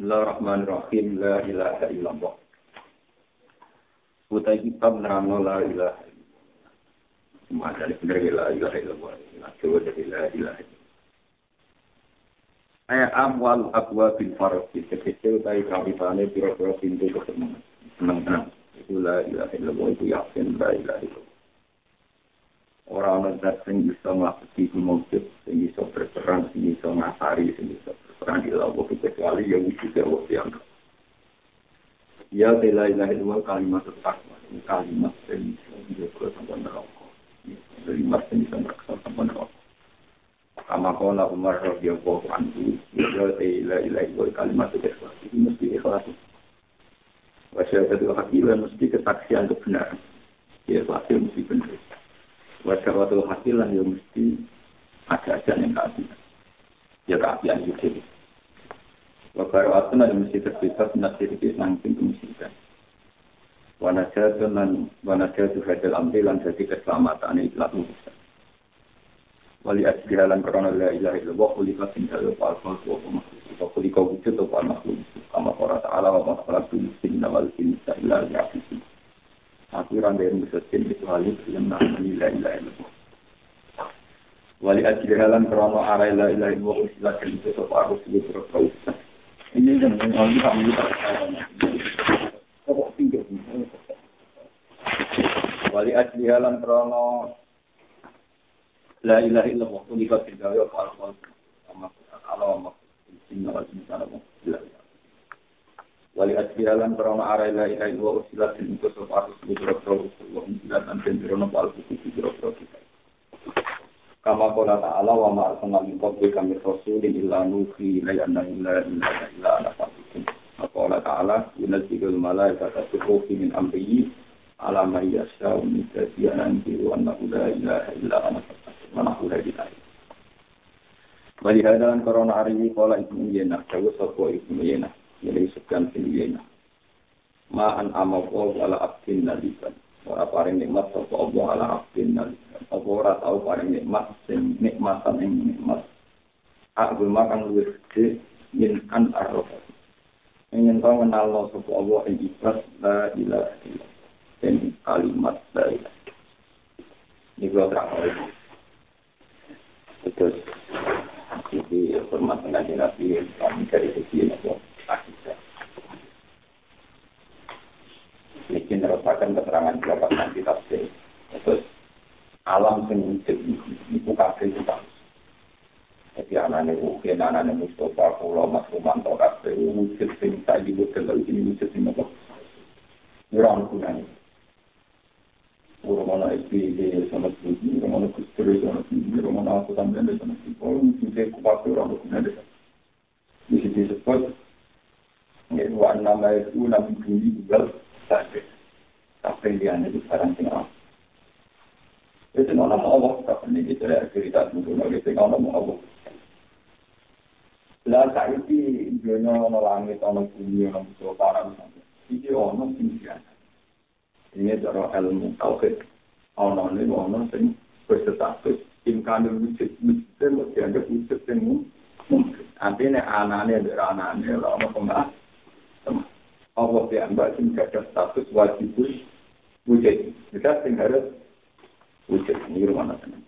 Bismillahirrahmanirrahim. La ilaha illallah. Utai kitab nerangno la ilaha illallah. Cuma dari benar la ilaha illallah. Dari la ilaha illallah. Ayat amwal akwa bin farasi. Kecil utai kawitane pira-pira pintu kesenangan. Senang-senang. Itu la ilaha illallah. Itu yakin la ilaha illallah. ora ana zat sing bisa nglakoni iku mujud sing bisa berperan sing bisa ngasari sing bisa berperan di lawa kecuali yang wujud ya Allah yang ya bela ilahi dua kalimat takwa kalimat sing bisa menjaga sampun neraka. Kalimat sing bisa merasa sampun neraka. Sama kola umar rogi opo kandu ya bela ilahi dua kalimat takwa ini mesti ikhlas. Wasyarakat itu hakilah mesti kesaksian kebenaran. Ya ikhlas mesti benar. Wajah waktu hasilan ya mesti ada aja yang keabian. Ya keabian itu. Wabar waktu nanti mesti terbebas nasir di nangking kemusikan. Wanajatun dan wanajatu hadal amrilan jadi keselamatan itu lalu bisa. Wali asli halan korona la ilaha illallah kulika tinggal wa alfa wa makhluk. Wa kulika wujud wa makhluk. Kama qara ta'ala wa makhluk sinna wal insa illa li'afisi. Aku orang dari muslim halus yang namanya la ilaha illallah. Wali ajli halan krono arai la itu sopa aku berapa Ini yang orang kita minta. Wali ajli halan krono la ilaha illallah unika tinggal ya kalau kalau kalau inna wal insa wali asbihalan karena arai la ilaha illallah usilat dan itu sopa harus bujro-bro usulullah usilat dan jenderono pal buku bujro-bro kita kama kola ta'ala wa ma'arsalna min qabli kami rasulin illa nuhi la yanna illa illa illa ala fasikin kola ta'ala yunazilul malaikata tuhufi min amriyi ala ma yasha min kasiyanan biru annahu la ilaha illa ana fasikin wa nahu la ilaha Wali hadalan korona hari ini kola ibnu Yenah, jauh sopo ibnu Yenah. Jadi sekian siniyena. Ma'an amawo ala abdin nalikan. Ora paring nikmat sapa Allah ala abdin nalikan. Apa ora tau paring nikmat sing nikmatan ing nikmat. Aku makan luwih gede min an arrofa. Ingin kau kenal lo sapa Allah ing ikhlas la ilaha. Dan kalimat la ilaha. Ini gua terang Terus, jadi hormat dengan Nabi kami dari segi Nabi akidah. Ini merasakan keterangan berapa nanti tafsir. Terus alam sing wujud itu kafir itu Jadi anaknya mungkin anaknya Mustafa Kulo Mas Romanto kafir wujud sing tadi bukan dari sini wujud sing apa? Murang punya ini. Romano itu dia sama seperti Romano kusturi sama seperti Romano aku tambahin dari sana. Oh mungkin dia kupas orang punya dia. Di situ seperti ini warna itu nabi bumi bulat tapi tapi dia itu sekarang tinggal itu nona mau Allah tapi ini kita lihat cerita dulu nabi tinggal nona mau Allah lah saya itu dunia nona langit nona bumi nona itu para nona itu nona tinggal ini cara ilmu tauhid nona ini nona sing bersatu imkan itu mesti mesti mesti ada mesti semua Nanti ini anane anaknya, anaknya, anaknya, anaknya, Allah dianggap sing ada status wajib wujud. Kita sing harus wujud. Ini rumah tenang.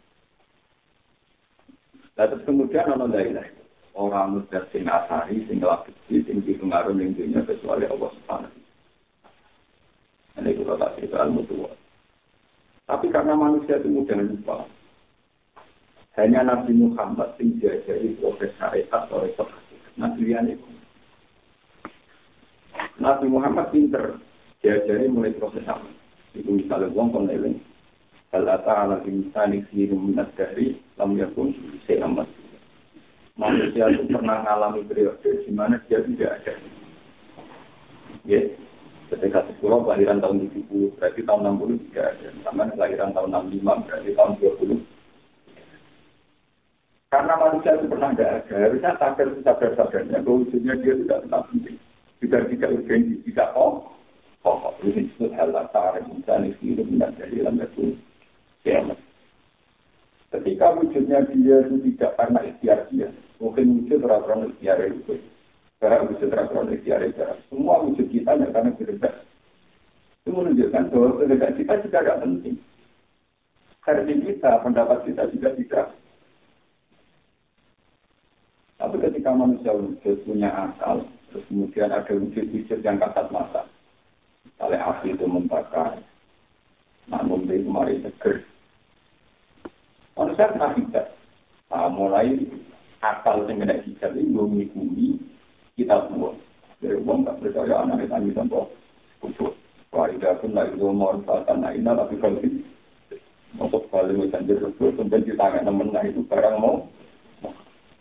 Lalu kemudian ono lailah. Orang muda sing asari, sing lagi, sing dipengaruhi yang dunia kecuali Allah Subhanahu. Ini kita tak cerita ilmu tua. Tapi karena manusia itu mudah lupa. Hanya Nabi Muhammad sing diajari proses syariat resep Nabi itu Nabi Muhammad pinter diajari mulai proses apa. Itu misalnya uang koneling. Hal ata ala insani siru minat dari lam yakun seamat. Manusia itu pernah mengalami periode di mana dia tidak ada. Ya, ketika sekolah kelahiran tahun 70, berarti tahun 60 tidak ada. Sama kelahiran tahun 65, berarti tahun 20. Karena manusia itu pernah tidak ada, harusnya sadar sadar sadarnya wujudnya dia tidak tetap penting juga tidak urgensi, tidak oh, oh, ini disebut hal latar, misalnya hidup dan dari dalam itu kiamat. Ketika wujudnya dia itu tidak karena ikhtiar dia, mungkin wujud orang-orang ikhtiar itu. Barang wujud reproduksi ada barang. Semua wujud kita ya karena berdebat. Itu menunjukkan bahwa berdebat kita juga tidak penting. Karena kita, pendapat kita juga tidak. Tapi ketika manusia wujud punya akal, terus kemudian ada wujud-wujud yang kasat mata. Misalnya api itu membakar, namun itu kemarin seger. Manusia pernah tidak. Nah, mulai akal yang tidak hijab ini mengikuti kita semua. Dari uang tak percaya anak itu tanya contoh khusus. Waridah pun lagi mau manfaatkan naina tapi kalau untuk balik menjadi terus kemudian kita nggak nemen nah itu barang mau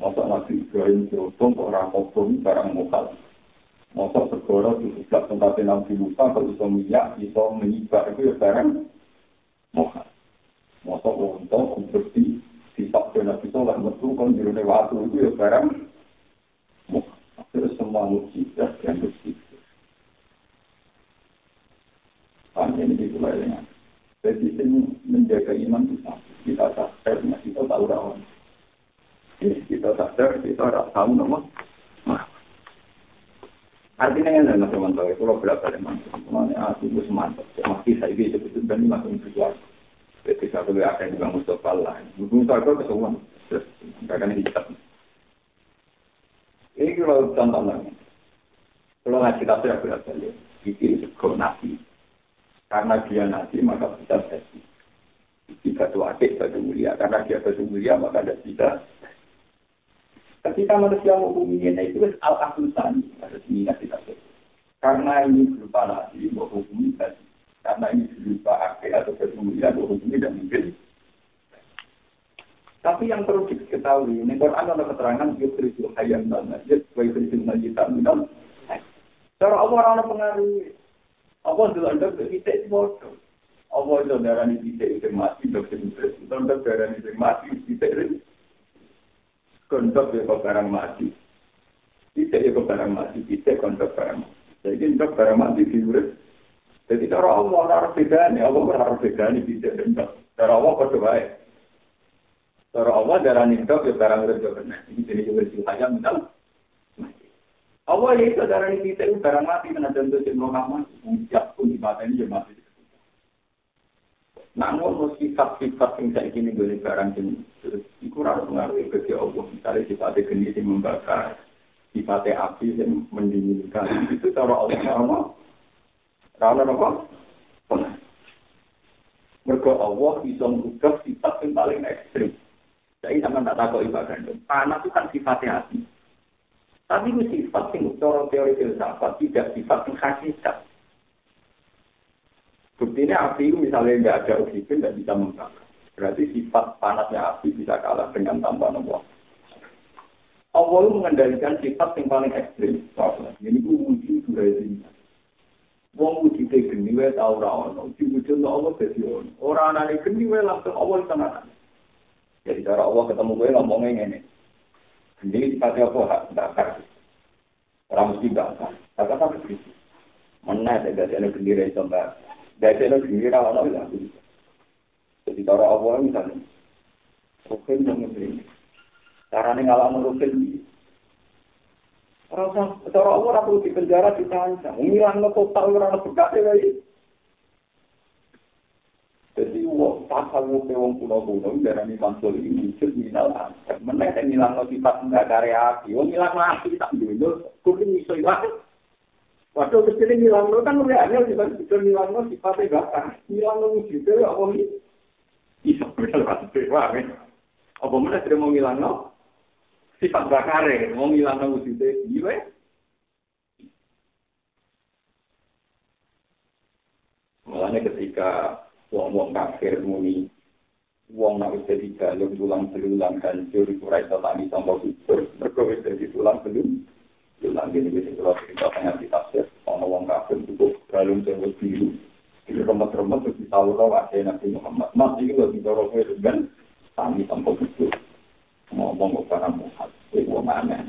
Masa Nabi Ibrahim diotong orang kobong barang mokal. Masa segera diseblak tempatnya Nabi Musa kalau bisa minyak, bisa menyibar itu ya barang mokal. Masa untuk bersih sifat dan Nabi Soleh metu kan waktu itu ya barang mokal. Terus semua mujizat yang bersih. Panjang ini dimulai dengan. Jadi ini menjaga iman kita. Kita sadar, kita tahu rawan. Kita sadar, kita tahu nama. Artinya yang dalam teman-teman itu kalau berapa teman, teman aku itu semantap. Masih saya bisa betul dan masuk berjuang. Jadi satu ada yang juga Mustafa lah. Mustafa itu. Terus, akan hitam. Ini kalau contoh. Kalau ngaji tafsir berapa ya? Ini sego nabi. Karena dia nabi maka bisa jadi. Jika itu adik batu mulia. Karena dia batu mulia maka tidak bisa. Ketika manusia menghukuminya itu al asusan harus ingat kita Karena ini berupa nabi, menghukumi tadi. Karena ini berupa adik atau batu mulia, menghukumi dan mungkin tapi yang perlu diketahui, ini Quran ada keterangan yusrisul hayyan dan najis, wa yusrisul najitan minal Cara Allah orang pengaruh. Allah dulu ada kita itu bodoh. Allah itu darah ini kita itu mati, dokter itu untuk darah ini mati, kita itu kontok ya kok barang mati. Bisa ya kok barang mati, bisa kontok barang mati. Jadi kontok barang mati di murid. Jadi cara Allah harus beda Allah harus beda nih bisa kontok. Cara Allah kok coba ya. Cara Allah darah nintok ya barang murid juga. Jadi juga sih hanya mental. Allah itu darani nintok barang mati, karena contoh si Muhammad, ucap pun dibatain dia mati. Namun sifat-sifat yang saya ingin boleh barang jenis itu mengaruhi ke Allah. Misalnya sifatnya geni yang membakar, sifatnya api yang mendinginkan. Itu cara Allah sama. Karena apa? Mereka Allah bisa mengubah sifat yang paling ekstrim. Jadi sama tak tahu ibadah itu. Panas itu kan sifatnya hati. Tapi itu sifat yang cara teori filsafat tidak sifat yang hakikat. Buktinya api itu misalnya nggak ada oksigen tidak bisa membakar. Berarti sifat panasnya api bisa kalah dengan tanpa Allah. Allah mengendalikan sifat yang paling ekstrim. Ini itu wujud durasi. Wong wujud geni wae tau ora ono. Wujud Allah dadi ono. Ora ana geni wae langsung Allah tenan. Jadi cara Allah ketemu gue ngomongnya ini. Ini sifatnya apa? Hak bakar. Orang mesti bakar. Kan begitu. Gak ada gendera itu mbak? Gak Dari itu sendiri kan orang. Jadi cara Allah misalnya. Rukin mengerti. Cara ini ngalah merukin. Cara Allah aku di penjara di sana. Ngilang ke kota orang suka sih lagi. Jadi uang pasal uang uang pulau pulau darah ini bantul ini muncul minal asal. Menaik ngilang sifat nggak karya api. Uang ngilang ke api tak dulu. Kukin misalnya. Waktu kecil ini hilang lo kan udah aneh sih kan itu hilang lo sifatnya gatal. Hilang lo mesti ya apa nih? Iya benar kan sih kan. Apa mana sih mau hilang lo? Sifat bakar ya mau hilang lo mesti itu gila ya? Malahnya ketika uang-uang kafir muni Uang nak bisa digalung tulang belulang hancur, kurai tetap di tombol fitur, berkobis dari tulang belulang. Tulang gini wis kula cerita tengah di tafsir ana wong kafir cukup galung wis biru iki remet-remet tahu wae Nabi Muhammad mas iki lho ditoro kowe dengan tani sangka kubur ngomong kok para muhat aneh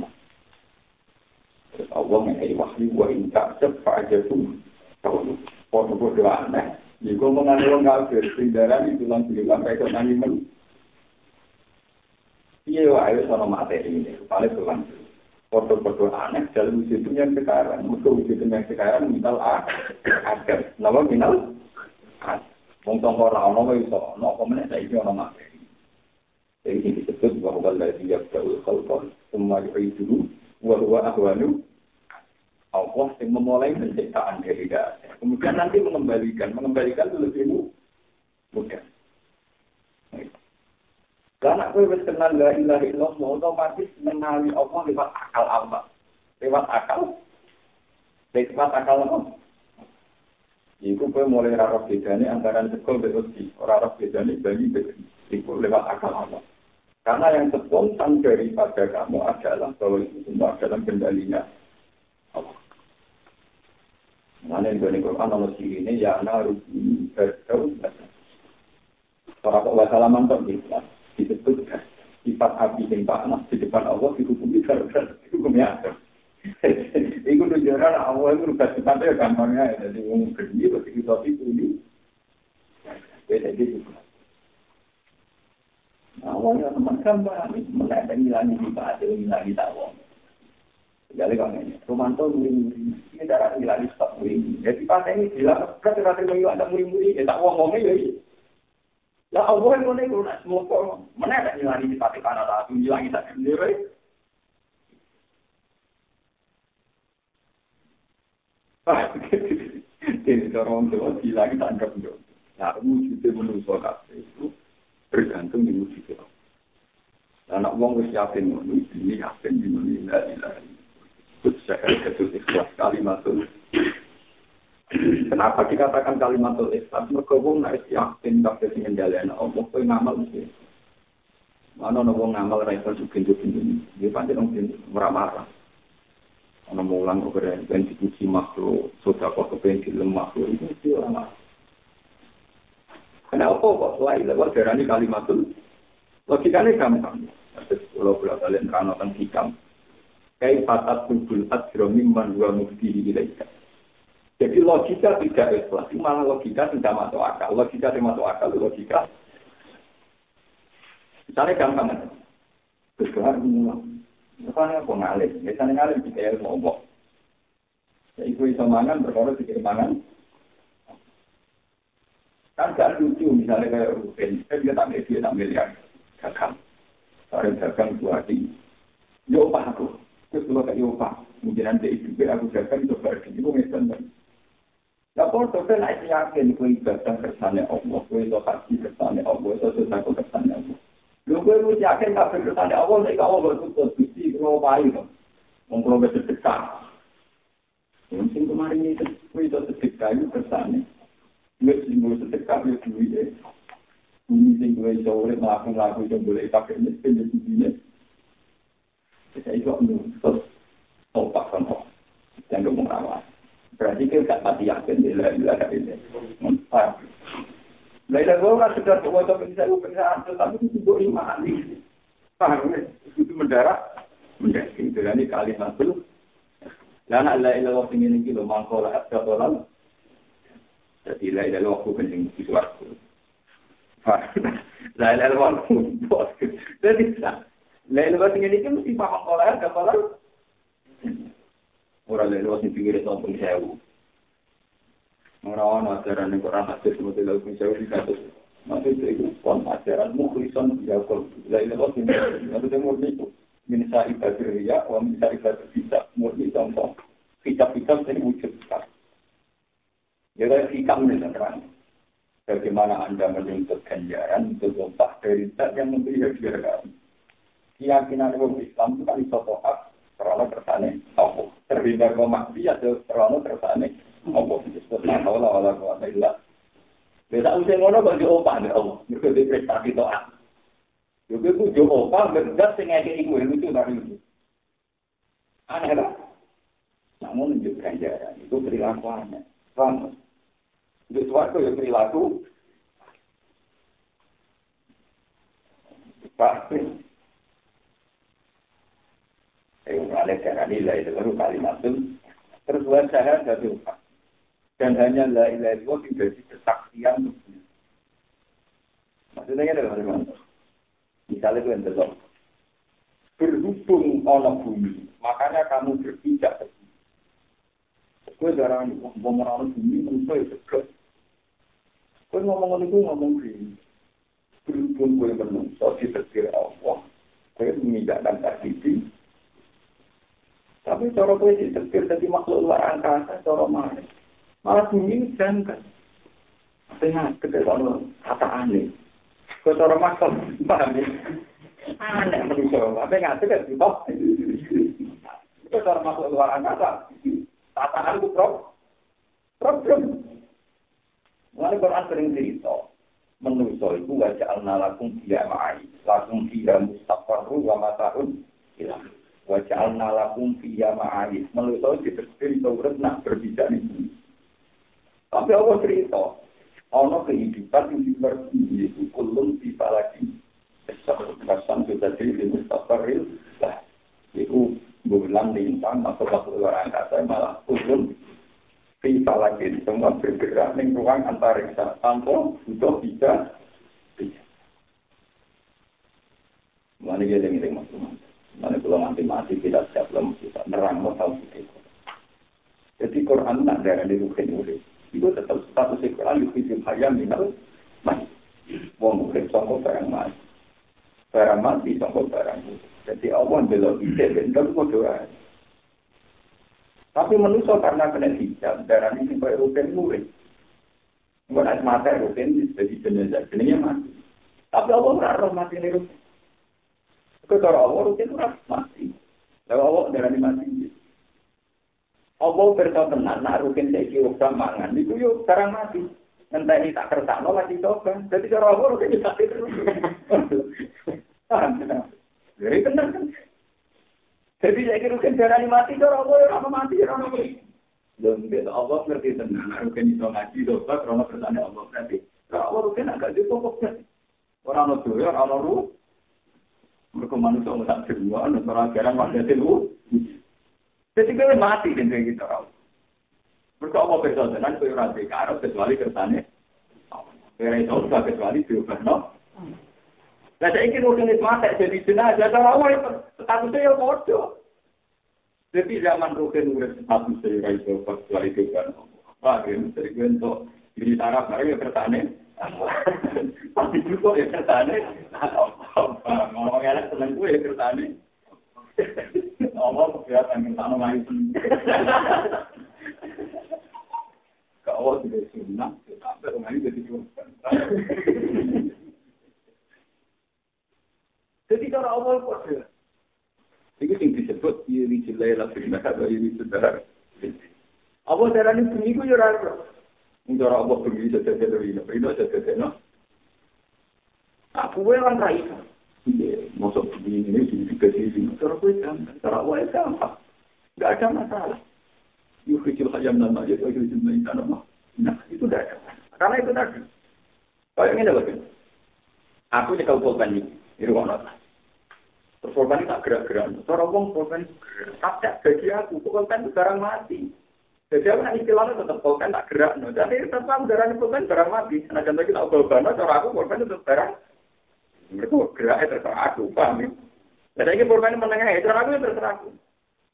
Terus Allah mengenai wahyu wa inka cepat aja tuh. Kalau aneh, Iku mengenai wong kafir, sing darani tulang bilang kaya nani men. Iya, ayo sono materi ini, paling tulang foto-foto aneh dalam wujud yang sekarang. Mereka wujud yang sekarang minal agar. Nama minal Wong tongko ono kok iso ono apa meneh saiki materi. Jadi disebut bahwa lagi yang jauh khalqan semua itu wa huwa ahwanu Allah yang memulai penciptaan dari dasar. Kemudian nanti mengembalikan, mengembalikan itu lebih mudah. Karena aku wis kenal la ilaha illallah, otomatis mengenali Allah lewat akal Allah. Lewat akal. Lewat akal Allah. Iku kowe mulai ora bedane antara sekol dan uji. Ora roh bedane bagi Iku lewat akal Allah. Karena yang spontan daripada kamu adalah bahwa itu semua dalam kendalinya Allah. Mana yang gue Quran nomor ini ya naruhi berkau Para kok wasalaman kok disebut sifat api yang panas di depan Allah dihukumi gara-gara hukumnya ada. Iku tujuan awal itu rubah sifatnya gampangnya ya. Jadi umum gede, pasti kita itu ini. Beda gitu. Awalnya teman gampang, menaik ngilangi sifat, ngilangi tawon. Jadi kalau ini, Romanto muring-muring, ini darah ngilangi sifat muring. Jadi pas ini bilang, kan terasa mengilang ada muring-muring, ya tak ngomongnya ya. Ya Allah yang mana itu, semua kok, mana ada ngilangi sifat karena tak ngilangi tak sendiri. Jadi orang tua gila kita anggap dong. Nah, wujudnya manusia kafe itu bergantung di wujud itu. Anak wong wis yakin ngono ini yakin di mana la ilaha illallah. itu ikhlas kalimatul. Kenapa dikatakan kalimatul ikhlas? Mergo wong nek yakin kabeh sing ngendhaleni Allah kowe ngamal mesti. Mana ono wong ngamal ra iso sugih-sugih. Dia pancen wong marah-marah. Ono mulang kok keren, ben dipuji makhluk, sudah kok kepen film makhluk itu mesti orang Kenapa kok selain lewat darah ini kalimatul? Logikanya gampang. Kalau boleh kalian ranokan hikam. Kayak patat tubul adromi man wa mukti ilaika. Jadi logika tidak ikhlas, malah logika tidak masuk akal. Logika tidak masuk akal, logika. Misalnya gampang kan? Terus Misalnya aku ngalim, misalnya ngalim kita ya ngomong. Ya ibu bisa mangan, berkorban pikir mangan. Kan gak lucu, misalnya kayak Ruben, kan dia tak dia tak miliar. Gagang. Soalnya gagang dua hati. Yo pak aku. Terus kalau kayak yo pak, mungkin nanti itu aku gagang itu berarti itu misalnya. Ya kalau tuh kan yakin, kue ibadah kesannya Allah, kue itu kasih kesannya Allah, itu sesuatu kesannya Allah. Lu gue lu yakin tak berkesan Allah, nek kau bertutur suci kalau bayi kan. Wong kalau bersedekah. Mungkin kemarin itu gue itu sedekah itu kesannya. Gue sih gue sedekah itu duit ya. Ini sing gue sore melakukan lagu itu boleh pakai miskin di sini. Kita itu terus topak kan kok. Jangan ngomong rawan. Berarti kita gak mati yakin di ilaha. Mantap. Nah, itu gue kan sudah tua tapi bisa bisa tapi itu gue iman Paham ya? Itu mendarat, mendarat itu kan ini kalimat itu. Dan Allah ilah waktu ini kilo mangkola tolong. Jadi la ilah waktu penting itu waktu. La ilah waktu bos. Jadi la ilah waktu ini kan mesti paham kola asal Orang la ilah waktu pinggir itu pun sewu. Orang ajaran yang Quran hadis seperti lagu jauh di kasus. Maksudnya itu kon ajaran mukhlison ya kol. Lain lepas ini. Maksudnya murni itu. Minsa ibadah ya, wa minsa ibadah bisa. Murni contoh. Kitab-kitab ini wujud sekali. Jadi hikam ini terang. Bagaimana Anda menuntut ganjaran untuk sumpah dari zat yang memberi hadiah kami. Keyakinan Islam itu kan iso krono kersane apa terbina kok mati ya krono kersane apa disebut la wala wala wa illa beda usai ngono kok di opah nek Allah. Mergo diperiksa kita ah. Yo kowe ku yo opah nek gak sing ngene iku lha itu nang iki aneh lah. Namun nunjuk ganjaran itu perilaku aneh. Di suatu yang perilaku. Pasti Eh, ada cara nilai itu baru kalimat itu. Terus buat saya satu dan hanya la ilaha illallah yang jadi kesaksian Maksudnya kan ada Misalnya itu yang belum berhubung ono bumi, Makanya kamu berpijak. Gue jarang ngomong orang bumi, manusia itu seger. Gue ngomong itu ngomong gini. Berhubung gue menungso di setir Allah. Gue memindahkan tadi Tapi cara gue di setir jadi makhluk luar angkasa, cara mana? Malah bumi jangka. Tengah, kita kalau kata aneh. Gue cara makhluk, paham ya? Aneh manusia, tapi nggak kan. Gue cara makhluk luar angkasa. Tatanan itu problem. Mulai Quran sering cerita, menuso itu wajah al-nalakum dia ma'ai, lakum dia mustaqarru wa mata'un hilang. wajal nalakum fiya ma'ayis melusa di bersin turun nak berbeda nih tapi Allah cerita ono kehidupan yang dimengerti itu kulun tiba lagi. Besok kekerasan kita jadi ini real lah itu bulan lintang atau waktu luar angkasa malah kulun tiba lagi. Semua bergerak di ruang antariksa tanpa butuh tidak Mana dia yang ingin Mana kalau nanti mati tidak siap belum kita nerang mau tahu itu. Jadi Quran nak darah di rukin murid. Itu tetap status Quran di film hayam minal mati. Wong murid songkok barang mati. Barang mati songkok barang murid. Jadi Allah belok ide dan kamu doa. Tapi manusia karena kena hijab, darah ini supaya rutin murid. Bukan mata rutin, jadi jenazah, jenazah mati. Tapi Allah tidak mati ini rutin. Kalau Allah rutin itu mati. Lalu Allah darah mati. Allah beritahu tenang, nak rutin saya mangan, itu yuk sekarang mati. Nanti ini tak kertas, no masih coba. Jadi cara Allah rutin mati terus. Jadi tenang kan. Jadi saya kira kan darah mati, cara Allah ya mati, orang mati. Dan kita Allah ngerti tenang, rukin itu ngaji, dosa, karena bertanya Allah berarti. Kalau Allah rukin agak cukup kan. Orang itu ya, orang itu. Mereka manusia mau tak semua, orang ajaran pada itu. Jadi kita mati kan kayak gitu. Mereka Allah berdoa tenang, kau rasa karena kecuali kertanya. Kira itu kecuali diubah, no? Nah, saya ingin organisme mati jadi jenazah, cara Allah statusnya ya bodoh. Jadi zaman rukin urip statusnya ya itu kecuali itu kan. Pak, ini dari gue untuk diri taraf, baru ya kertane. Tapi juga ya kertane. Ngomong elek seneng gue ya kertane. Ngomong ya pengen tanah main. Kalau tidak sunnah, sampai rumah ini jadi. Jadi cara Allah kok Itu yang disebut iri jelai lah benar atau iri saudara. Apa darah ini bunyi ku yura ya Cara Allah bunyi saja saja saja saja no. Aku gue kan rai. Iya, masuk begini ini sisi. Cara gue gampang, cara Allah gampang. Gak ada masalah. Yuk kecil hayam dan majid, yuk kecil main tanah Nah, itu dah ada. Karena itu tadi. Kayak ini loh. Aku di kabupaten ini, di rumah Terus korban tak gerak-gerak. Cara wong korban gerak. Tapi bagi aku, korban itu barang mati. Jadi aku nak istilahnya tetap korban tak gerak. Jadi tetap darahnya korban barang mati. Nah contoh kita korban, cara aku korban itu barang. Mereka geraknya terserah aku, paham ya? Jadi ini korban menengah ya, cara aku ya terserah aku.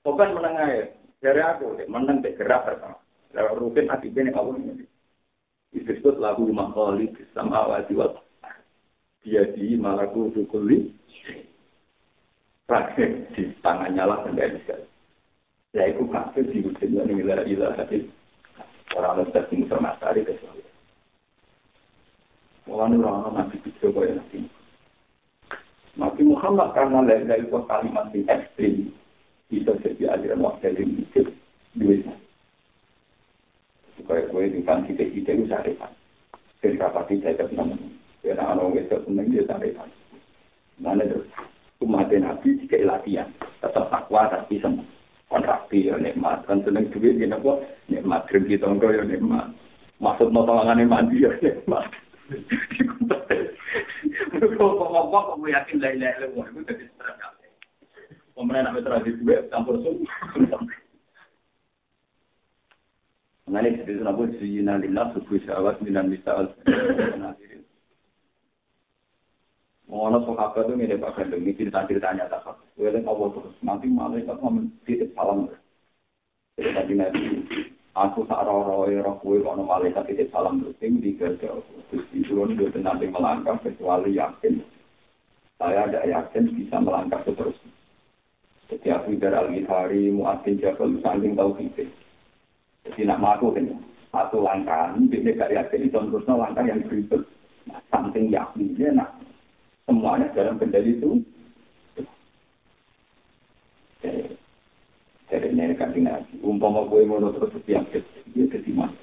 Korban menengah ya, dari aku, meneng gerak terserah. Lalu rutin akibatnya aku ini. Disebut lagu makhali sama awati wa dia di malaku dukuli Praktek di tangannya lah kendali sekali. Ya itu kafir di wujud yang ilah ilah hati. Orang harus tertinggi termasari kecuali. Orang orang masih bisa kaya nanti. Nabi Muhammad karena dari itu kalimat yang ekstrim bisa jadi aliran wakil yang mikir duitnya. Supaya gue kan kita kita itu syarifat. Jadi rapat tidak ada namanya. Ya, anak-anak itu senang dia syarifat. Mana terus? umat Nabi jika latihan tetap takwa tapi senang kontraksi ya nikmat kan seneng duit ya nopo nikmat rezeki tonggo ya nikmat maksud mau tolongan mandi ya nikmat Kalau ngomong kamu duit campur semua. Mengenai itu nabi Sayyidina Lillah subuh syawat minan misal Mengono sahabat itu mirip Pak Gandeng, ini cerita-ceritanya tak apa. Allah terus, nanti malaikat mau titip salam. Tadi nanti, aku tak roh-roh roh kue kalau malaikat titip salam terus, ini digagal. Terus diturun dia nanti melangkah kecuali yakin. Saya ada yakin bisa melangkah seterusnya. Jadi aku dari Al-Ghifari, Mu'adzin Jabal, saking tahu kita. Jadi nak maku kan, satu langkah, ini gak yakin, itu terusnya langkah yang berikut. Nah, samping yakinnya, nah, semuanya dalam kendali itu. Jadi ini kan nabi. Umpama gue mau terus setiap dia jadi mas.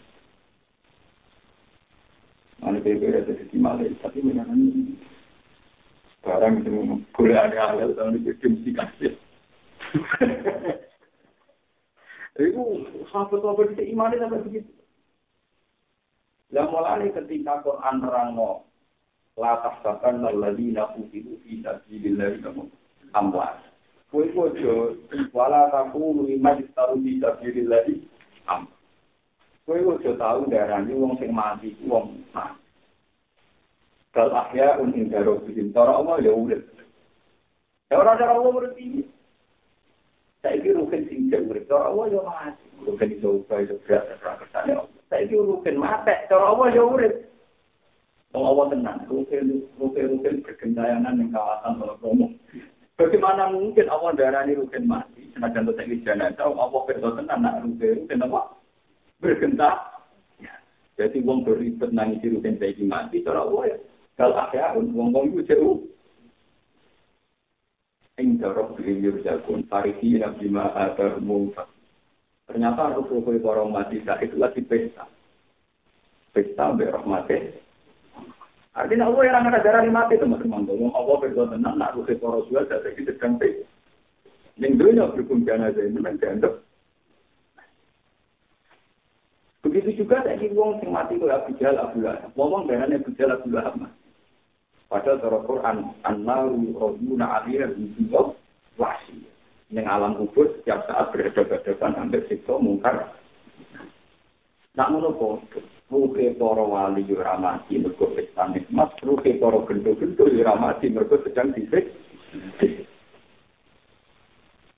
Mana berbeda jadi malah, tapi memang ini barang itu boleh ada hal tahun itu mesti kasih. Itu sahabat-sahabat itu iman sampai begitu. Yang mulai ketika Quran terang la tahsaban alladziina qutilu fi sabilillahi amwat. Kowe ojo wala takunu lima distaru fi sabilillahi am. Kowe ojo tau darani wong sing mati wong mati. Kal ahya un ing daro bikin cara Allah ya urip. Ya ora cara Allah urip iki. Saiki rukin sing urip cara Allah ya mati. Rukin iso upaya iso ora. Saiki rukin mati cara Allah ya urip. Allah tenang, rukin-rukin bergentayangan yang kawasan kalau Bagaimana mungkin Allah darani rukin mati? Senajan untuk ini jangan tahu Allah berdoa tenang, nak rukin-rukin apa? Bergenta. Ya. Jadi wong beribet nangis rukin saya mati, cara Allah ya. Kalau akhirnya wong-wong itu jauh. Ing darab beliau jagun, farisi nabi ma'adar mufat. Ternyata rukin para mati saat itu lagi pesta. Pesta berahmatnya Artinya Allah yang akan darah mati teman-teman. Ngomong Allah berdoa tenang, nak ruhe para jual, saya kita pe. Yang dunia berhukum saya ini dianggap. Begitu juga tadi wong sing mati itu Abu Jahal Abu Lahab. Wong darahnya Abu Jahal Abu Lahab. Padahal cara Quran, An-Naru Roduna Aliyah Bidullah Wasi. Yang alam kubur setiap saat berhadapan-hadapan hampir siksa mungkar. Nak menurut ruhe para wali yo ora mati mergo pesta nikmat, ruhe para gendo-gendo yo ora mati mergo sedang disik.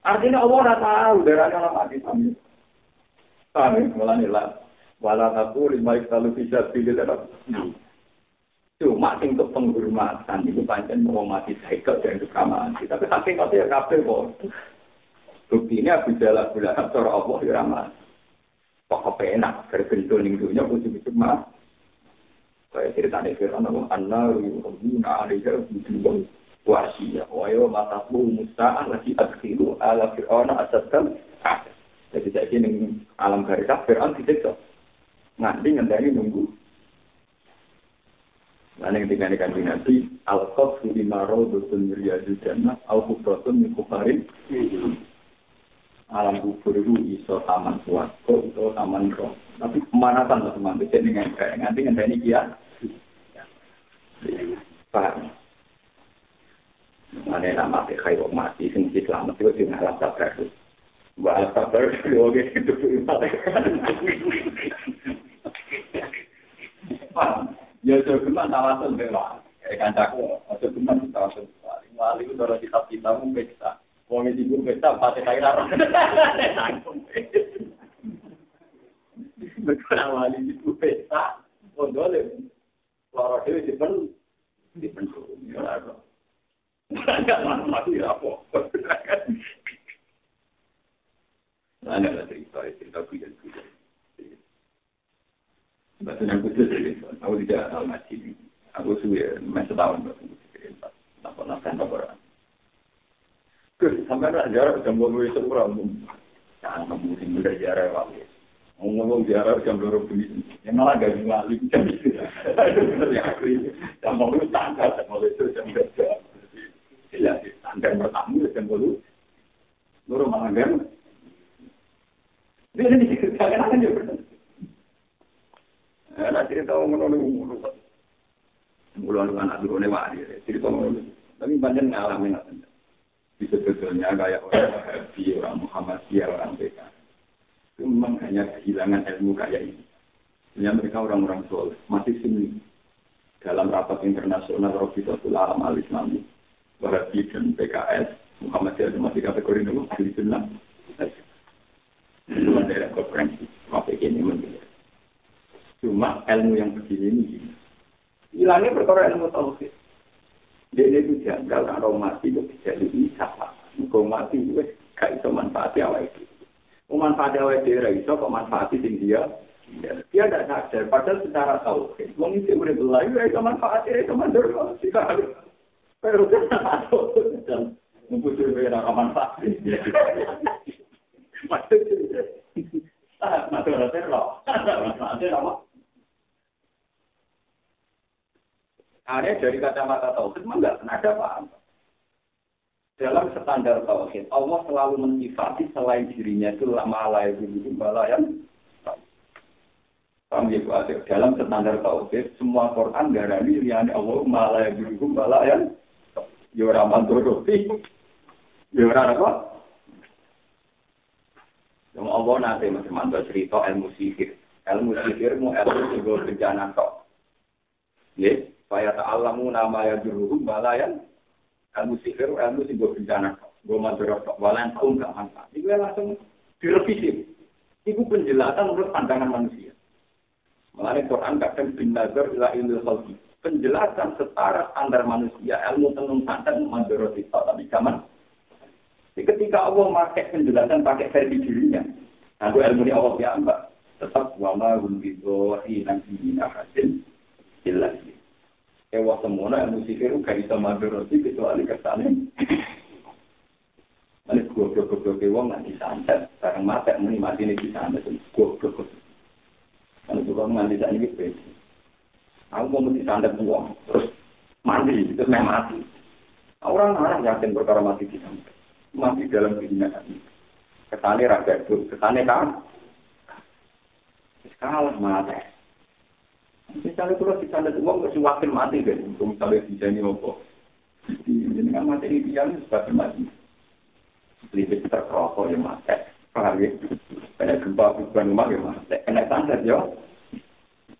Artinya Allah ora tahu darahnya ora mati sami. Sami mulane lah. Wala aku lima kalau bisa pilih dalam. Cuma sing untuk penghormatan itu pancen mau mati saya dan juga mati. Tapi saking kau kabel kok. Buktinya Abu Jalal Bulahab cara Allah ya mati. pokok penak berbentuk ning dunya kudu bisa mah kaya cerita nek firman Allah anna yuhibbuna alayhi rabbikum wa asiya wa yaw ma taqul musa allati akhiru ala fir'auna asatam jadi saya ini alam barca fir'aun tidak sok nganti ngendani nunggu. Nah, ketika tinggal di kandung nanti, Al-Qaf, Suri Maro, Dutun, Riyadu, Jannah, Al-Hubratun, Mikuharin, hmm. Alam kubur itu iso taman suwargo, iso taman roh. Tapi pemanasan lah teman, bisa dengan kayak nganti nganti ini kia. Paham? Mana nama mati kayak mati, sing selamat itu sing alam sabar. Alam sabar oke itu Paham? Ya cuma tawasul bela. Kancaku, atau cuma tawasul. Wali itu dalam kitab kita mungkin kita. Wong iki ibu pesta pate kaya ora. Mereka awali ibu pesta, wong dole. Loro dhewe dipen dipen ya ora. Enggak mati apa. Ana ada cerita, cerita kuyen kuyen. Bahasa yang khusus, aku tidak tahu ngaji. Aku sudah masih cerita. Tak pernah tak pernah. Sampai nak jarak jam dua itu kurang. Jangan kamu sing udah jarak waktu. Ngomong jarak jam dua puluh yang malah gak ngali jam itu. Ya jam mau itu tanggal, jam mau itu jam kerja. Ya, tanggal pertama jam dulu. Loro malah kan. Dia ini dikerjakan aja benar. Nanti kita mau menolak Mulu anak dulu nih wali, cerita mau Tapi banyak ngalamin apa sebetulnya kayak orang Wahabi, orang Muhammadiyah, orang PK. Itu memang hanya kehilangan ilmu kayak ini. Sebenarnya mereka orang-orang soleh, masih sini. dalam rapat internasional Robiqatul Alam Al Islami, Wahabi dan PKS, Muhammadiyah masih kategori nomor ahli sunnah. Itu daerah konferensi, apa ini menjadi. Cuma ilmu yang begini ini, hilangnya perkara ilmu tauhid. Dia itu janggal, kalau mati itu bisa bisa. Kalau mati itu gak bisa manfaatnya awal itu. Manfaatnya awal itu, itu kok manfaatnya dia dia tidak sadar, padahal secara tahu, wong itu udah belayu, ya itu manfaatnya, itu mandor, jika harus, pero kan tahu, dan membutuhkan beberapa manfaat. Maksudnya, ah, maksudnya loh, manfaatnya apa? Ada dari kacamata tauhid, memang nggak pernah ada apa-apa. Dalam standar tauhid, Allah selalu mensifati selain dirinya itu lama layak dulu balayan Paham ya, Dalam standar tauhid, semua Quran garani liyane Allah malah malah yang ya ora manturuti. Ya ora apa? Yang Allah nanti masih mantu cerita ilmu sihir. Ilmu sihir mu ilmu sing bencana tok. Ya, supaya ta'alamu nama yang berhukum malah yang ilmu sihir ilmu sing bencana tok. Gue mantu tok, walan tahu nggak manfaat. Itu langsung direvisi. Itu penjelasan menurut pandangan manusia. Mengenai Quran kadang bin nazar ila khalqi. Penjelasan setara standar manusia, ilmu tenung santan mandoroti tapi zaman. Ketika Allah pakai penjelasan pakai versi dirinya, aku ilmu ini Allah ya mbak, tetap wama rumbidohi nanti ini hasil jelas. Ewa semua ilmu sihir gak bisa mandoroti kecuali kesannya. Ini goblok-goblok wong nanti santet, bareng mati muni mati ini disantet, goblok-goblok. Kan juga mandi saat ini beda. Aku mau sandat uang, terus mandi, terus main mati. Orang orang yakin perkara mati di sana. Mati dalam ini. Ketane raga itu, ketane kan? Kalah mati. Misalnya kalau di sana uang masih wakil mati kan, untuk misalnya di sini apa. Jadi kan mati ini dia sebagai mati. Lebih terkerokok ya mati. Paham ya? Kena gempa bukan rumah ya mas. Kena santet ya.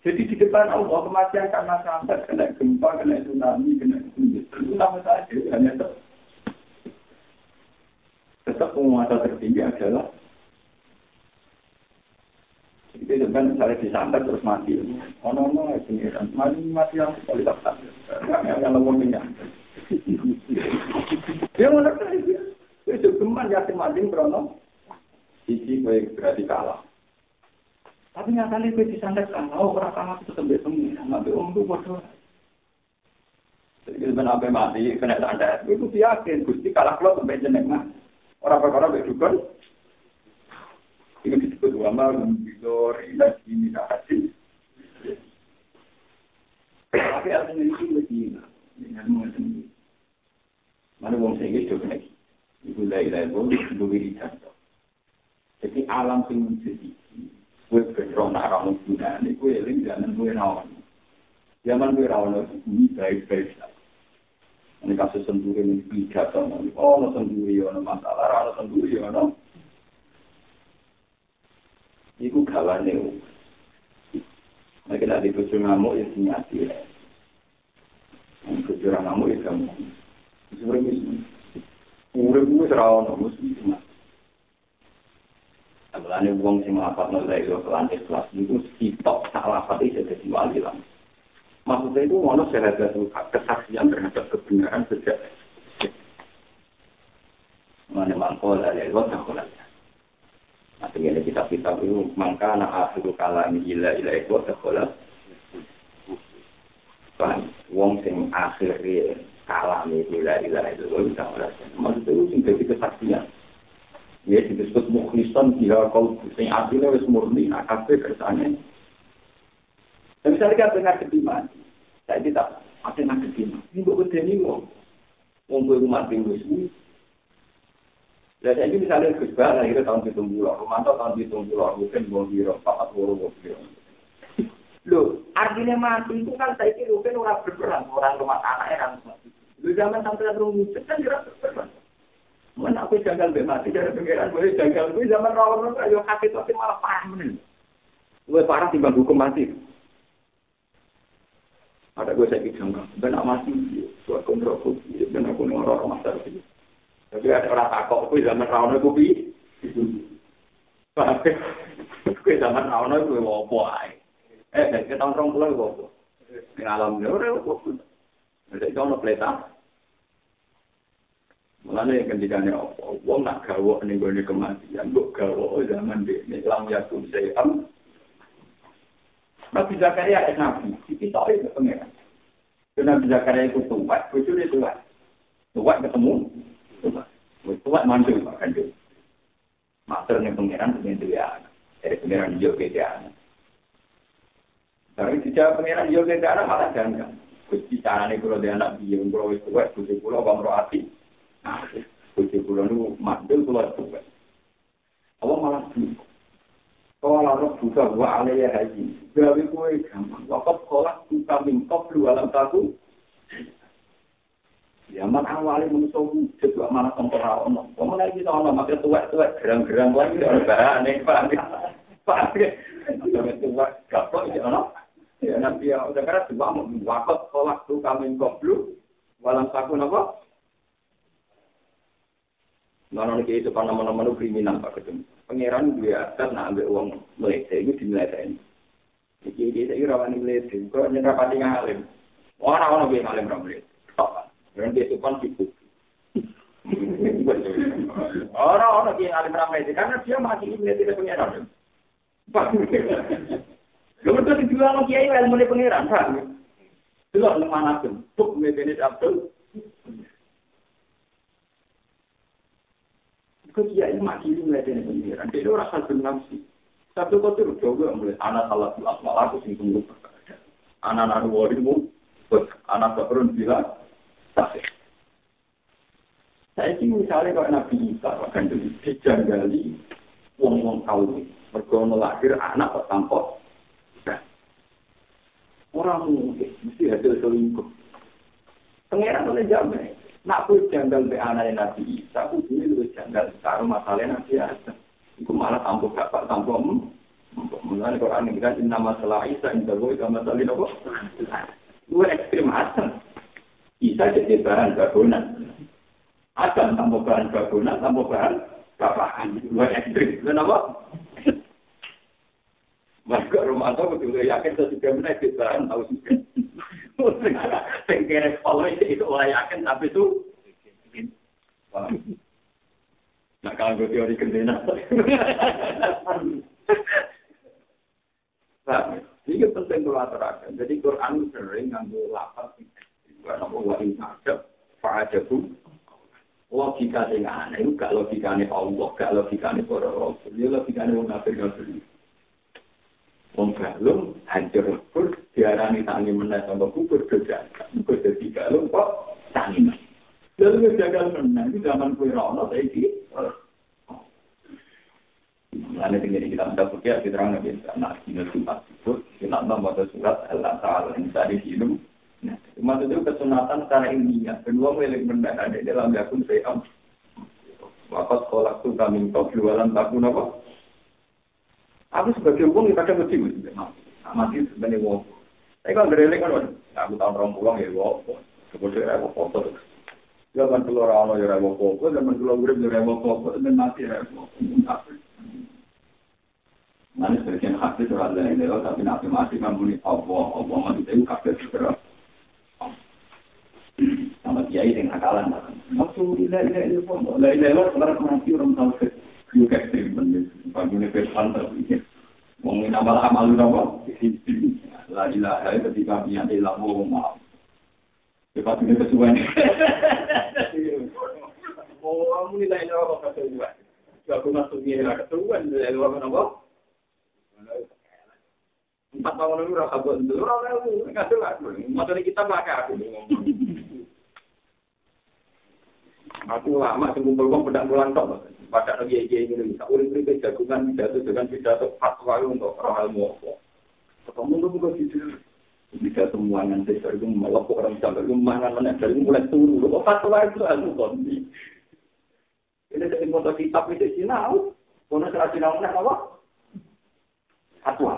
Jadi di depan Allah kematian karena santet, kena gempa, kena tsunami, kena. Itu sama saja. Hanya tetap. Tetap penguasa tertinggi adalah itu kan misalnya disantet terus mati. Oh no no, ini kan mati mati yang kualitas santet. Yang lemah minyak. Dia mau ngerti. Itu geman yakin mati berono. Sisi gue berarti kalah. Tapi nyatanya gue disantet kalah, oh orang kalah itu sampai sembuh, sampai om tuh bodoh. Jadi apa mati, kena santet, itu yakin, gusti kalah kalau sampai jeneng mah. Orang perkara berdukun, itu disebut ulama migliori, la assimilati. Aby ale nevyšlo tíma, jinak mu to nevyšlo. Mane wong sing gitu kene iki. Iku lha iki lha wong iki duwe ricanto. Alam sing wujud iki kuwi petron karo wong kuna niku ya ning jaman kuwi naon. Jaman kuwi ra ono iki baik baik ta. Ini kasus senduri ini tiga tahun. Oh, ono senduri ono masalah, ono senduri ono. Iku kawane. Mereka tidak dibujuk ngamuk ya sinyati ya. Bujuk ngamuk ya kamu. Sebenarnya, urip gue terawon, mesti Mulane wong sing nglapat nol dari lo kelan ikhlas itu sitok tak lapat itu jadi wali lah. Maksudnya itu sehat itu kesaksian terhadap kebenaran sejak mana mangkol dari lo tak Nah, ini kita kita itu mangka nak akhir kalam ila ila itu kolat. Kan wong sing akhir kalam ila ila itu tak kolat. Maksudnya itu sing jadi kesaksian. ya disebut mukhlisan dia kau sing asline wis murni akabe kersane dan misalnya kita dengar kediman saya tidak ada nak kediman ini kok kedeni wong wong gue rumah tinggal saya ini misalnya Gus Bah, lahirnya tahun itu bulan, Romanto tahun itu bulan, mungkin buang biro, papat woro buang biro. Loh, artinya mati itu kan saya kira mungkin orang berperan, orang rumah anaknya kan mati. Di zaman sampai rumah kan jelas berperan. Mana aku janggal be mati dari pengiran boleh janggal gue zaman rawon itu ayo kaki tapi malah parah men. Gue parah timbang hukum mati. Ada gue saya jangka, ben mati, buat kontrol kopi, ben aku orang masa itu. Tapi ada orang takok, kue zaman rawon itu bi. Kue zaman rawon itu gue wopo. Eh, nek kita orang pulang gue wopo. Ngalam dia orang wopo. Jadi kau nggak pelita. Mulanya opo, wong nak gawo nih gue nih kematian, gue gawo zaman di nih lam ya tuh saya. Tapi Zakaria es nabi, kita tahu itu pengen. Karena Zakaria itu tumpat, kucuri tumpat, tumpat ketemu. Wah, itu kan mandu, makan dulu. Master yang pengiran, pengiran dia anak. Jadi pengiran dia oke anak. Tapi tidak pengiran yo oke dia anak, malah jangan kan. Kunci cara nih, kalau dia anak dia, kalau itu wes, kunci pulau, bang roh hati. Nah, kunci pulau nih, mandu pulau itu wes. Allah malah tunggu. Kau lalu buka gua ala ya haji. Berapa kue gampang. Wakop kolak, buka mingkop, lu alam taku. Zaman awalnya manusia wujud, gak malah sempur rawono. Kamu lagi bisa ngomong, maka tuwek-tuwek, gerang-gerang lagi, gak ada Pak. nih, paham ya? Ya? Maka tuwek, gapok, ya, no? Ya, nanti ya, udah kira, tuwa, wakot, kolak, tuh, kamen, goblu, walang saku, nopo? Mana lagi itu, pak, nama-nama, kriminal, pak, ketemu. Pengiran, dia atas, nah, ambil uang, meledek, itu, dimeledek. Jadi, dia saya, ini, rawan, ini, meledek, kok, nyerah, pati, ngalim. Orang-orang, gue, ngalim, rawan. Dan dia sopan di bukti. Orang-orang yang alim ramai itu, karena dia masih ini tidak punya nama. Lalu itu dijual lagi ayo ilmu ini pengirahan, kan? Itu lah lemah nasib. Buk, ini abdul. Kau kiai mati di melihat ini pengiran. Jadi orang satu nafsi. Satu kau tuh jauh mulai anak salah tuh asmal aku sih tunggu. Anak anak dua ribu, anak berun bilang tak Saya ini misalnya kalau Nabi Isa akan jadi dijanggali wong-wong tahu mergo melahir anak kok tanpa orang mungkin mesti hasil selingkuh. Pengiran oleh jamin. Nak pun janggal be anak Nabi Isa, aku dulu lu janggal karo masalah Nabi Isa. Iku malah tampuk bapak tampuk om. Mulai Quran ini kan inna masalah Isa indah gue sama masalah apa? Lu ekstrim asan. Isa jadi bahan bangunan. Asan tampuk bahan bangunan, tampuk bahan bapakan. Lu ekstrim. Kenapa? Maka rumah itu betul yakin sesudah menaik bahan tahu juga. Sing kere kalau itu orang yakin tapi itu Nah, kalau gue teori kendena. Nah, ini penting kalau aturakan. Jadi Quran sering ngambil lapas. Gak nopo wa in ada, fa'ajabu. Logika sing aneh, gak logikanya Allah, gak logikanya para rasul. Ya logikanya orang kafir-kafir. Wong galung hancur lebur diarani tangi meneh sama kubur kejaga. Kok dadi galung kok tangi. Lalu kejaga meneh itu zaman kue rono saiki. Lalu tinggal kita minta bukti kita terang biasa. Nah, ini surat itu kita membaca surat Allah Taala yang tadi hidup. Nah, maksudnya kesunatan secara ilmiah. Kedua milik benda ada dalam yakun saya. Wakat kolak tuh kami kau jualan takun apa? Aku sebagai wong yang kadang mesti mesti mati sebagai wong. Tapi kalau dari kan, aku tahu orang pulang ya wong. Kemudian aku foto. Zaman keluar awal ya foto, zaman keluar urip ya rewo foto, dan mati ya rewo. Nanti sebagian hati surat lain lewat, tapi nanti mati kamu nih Allah, Allah mati itu kafe segera. Sama kiai dengan akalan. Maksud ilah ilah ilah ilah ilah ilah sekarang mati orang tahu juga bener. Bagaimana firman tapi ini amal amal apa? La ilaha ketika punya ilmu maaf. Cepat ini kesuwen. Oh, kamu nilai apa kesuwen? Aku masuk dia lah kesuwen dari luar apa? Empat tahun lalu rasa buat dulu orang lalu nggak jelas. Maksudnya kita pakai aku. Aku lama sekumpul uang pedang bulan tok pada lagi aja ini bisa urip urip jagungan pidato dengan pidato fatwa untuk orang ilmu apa. Ketemu tuh bukan gitu bisa semua nanti dari itu melopok orang sampai rumah mana dari mulai turun kok fatwa itu ilmu kondi ini dari foto kitab itu sinau kono serah sinau mana apa? Fatwa.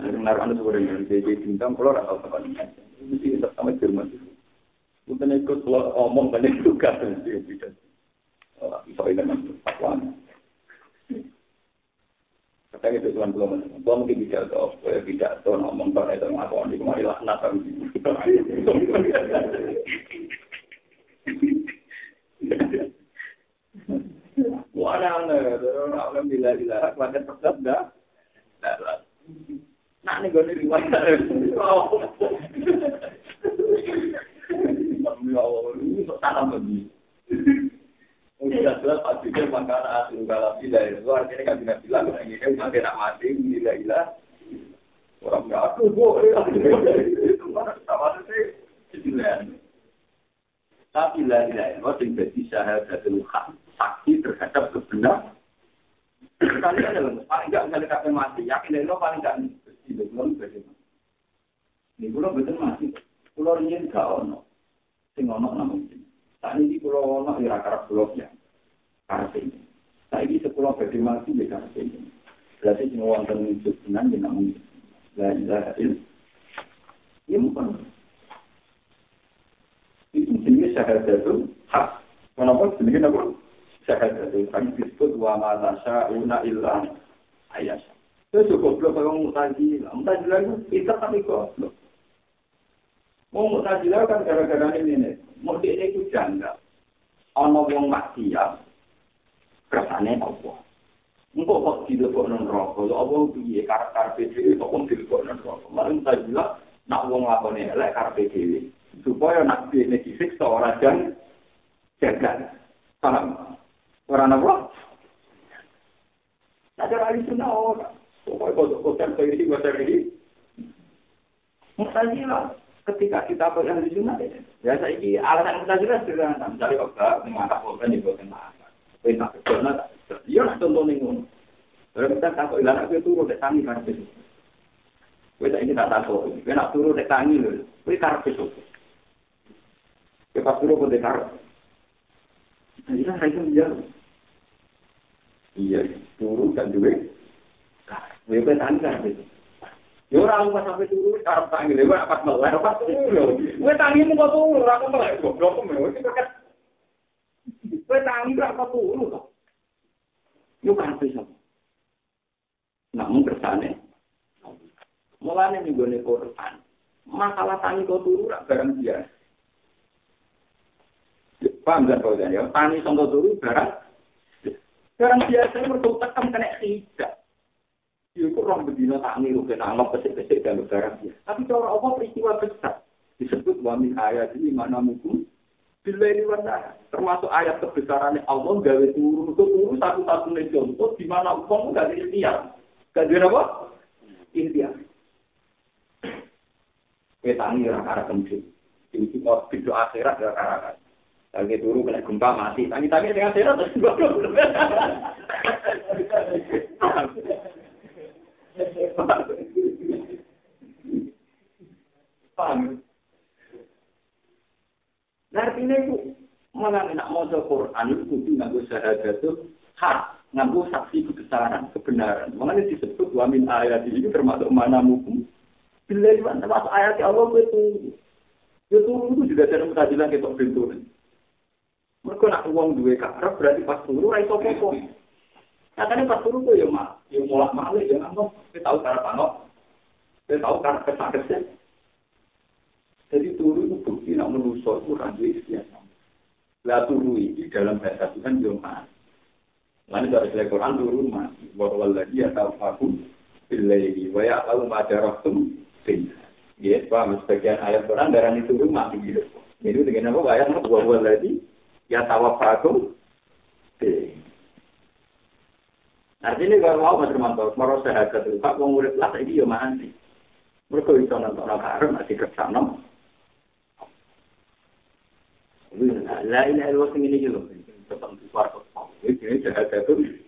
Benar anda sebenarnya dari jadi bintang kalau nih? Mesti kita sama Jerman. Bukan ikut kalau omong banyak juga sih tidak. Bisa ini kan pakuan. Itu tuan belum, mungkin bisa tuh, tidak tuh ngomong pada itu ngaku di kemari laknat Wah, aneh, orang bila bila, kuatnya tetap dah. Nak nih gue riwayat. Ya Allah, ini kok tanam begini. Udah jelas pasti dia makanan asli kalau tidak kan tidak bilang kayak gini udah tidak mati tidak hilang orang nggak aku boleh itu mana sama sih? Tidak tapi tidak itu yang jadi syahadat hak saksi terhadap kebenaran. Kali adalah paling nggak nggak dekat mati. Yakin itu paling nggak goblok. Mau mutazilah kan gara-gara ini nih. Mau dia itu janggal. Ono wong maksiat. Kersane apa? Engkau kok dilebok non rokok, apa piye karakter PDW kok pun dilebok non rokok. Malah mutazilah nak wong lakone elek karpe dhewe supaya nak dene disiksa ora jan jaga. Paham? Ora napa? Ada ahli sunnah ora. Pokoknya kalau kotor ini, kotor ini. Mutazilah ketika kita pakai ahli sunnah ya saya ini alasan mutazilah sederhana. Misalnya kalau mengangkat korban di bawah kena Kita kerjanya tak Iya nak contoh nih ngono. Kalau kita takut ilah aku turun dek tangi itu. Kita ini tak takut. Kita nak turun dek tangi loh. Kita karep itu. Kita turun dek karep. Jadi kan saya menjauh. Iya, turu kan duit. Petani kan gitu. Ya ora lu sampe turu karep tangi lewat pas melek pas turu. Kuwi tangi mung kok turu ora melek goblok kok melek. Kuwi tangi ora kok turu to. Yo kan iso. Namun kersane mulane ning gone Quran. Masalah tangi kok turu rak barang biasa. Paham gak kau jadi? Tani tonggo turu barang. Barang biasa itu bertutup kan kena tidak. Itu orang bedina tak niru kena anggap pesik-pesik dan barang. Tapi cara apa peristiwa besar disebut wami ayat ini mana mungkin bila ini warna termasuk ayat kebesarannya Allah gawe turun itu turun satu-satunya contoh di mana uang gak ada ikhtiar. Gak ada apa? Ikhtiar. Kita ini orang-orang kencing. Ini kita akhirat orang-orang. Lagi turu kena gempa mati. Tangi-tangi dengan sehat terus goblok. Paham? Nah, artinya itu malah nak mau Quran itu kudu nganggo syahadat itu hak nganggo saksi kebesaran kebenaran. Makanya disebut wa min ayat ini termasuk mana mukum. Bila itu termasuk ayat Allah itu itu itu juga ada mutajilah kita pintu. Mereka nak uang dua karep berarti pas turu ra iso popo. Katanya pas turu tuh ya mak, ya mulak malik ya nggak kita tahu cara panok, kita tahu cara kesak Jadi turu itu bukti nak menusuk itu rancu istiadat. Lah turu ini dalam bahasa Tuhan yo mak. Lalu dari Quran turu mati. Bahwa lagi ya tahu aku billahi wa ya tahu majarahtum bin. Ya, paham sebagian ayat Quran darah itu mati gitu. Jadi dengan apa ayat bahwa lagi ya tawafakum Artinya kalau mau mas Romanto, mau sehat itu, Pak mau murid lah ini ya mati. Mereka bisa nonton orang haram masih kesana. Lah ini adalah sing ini loh, tentang suatu. Ini sehat itu.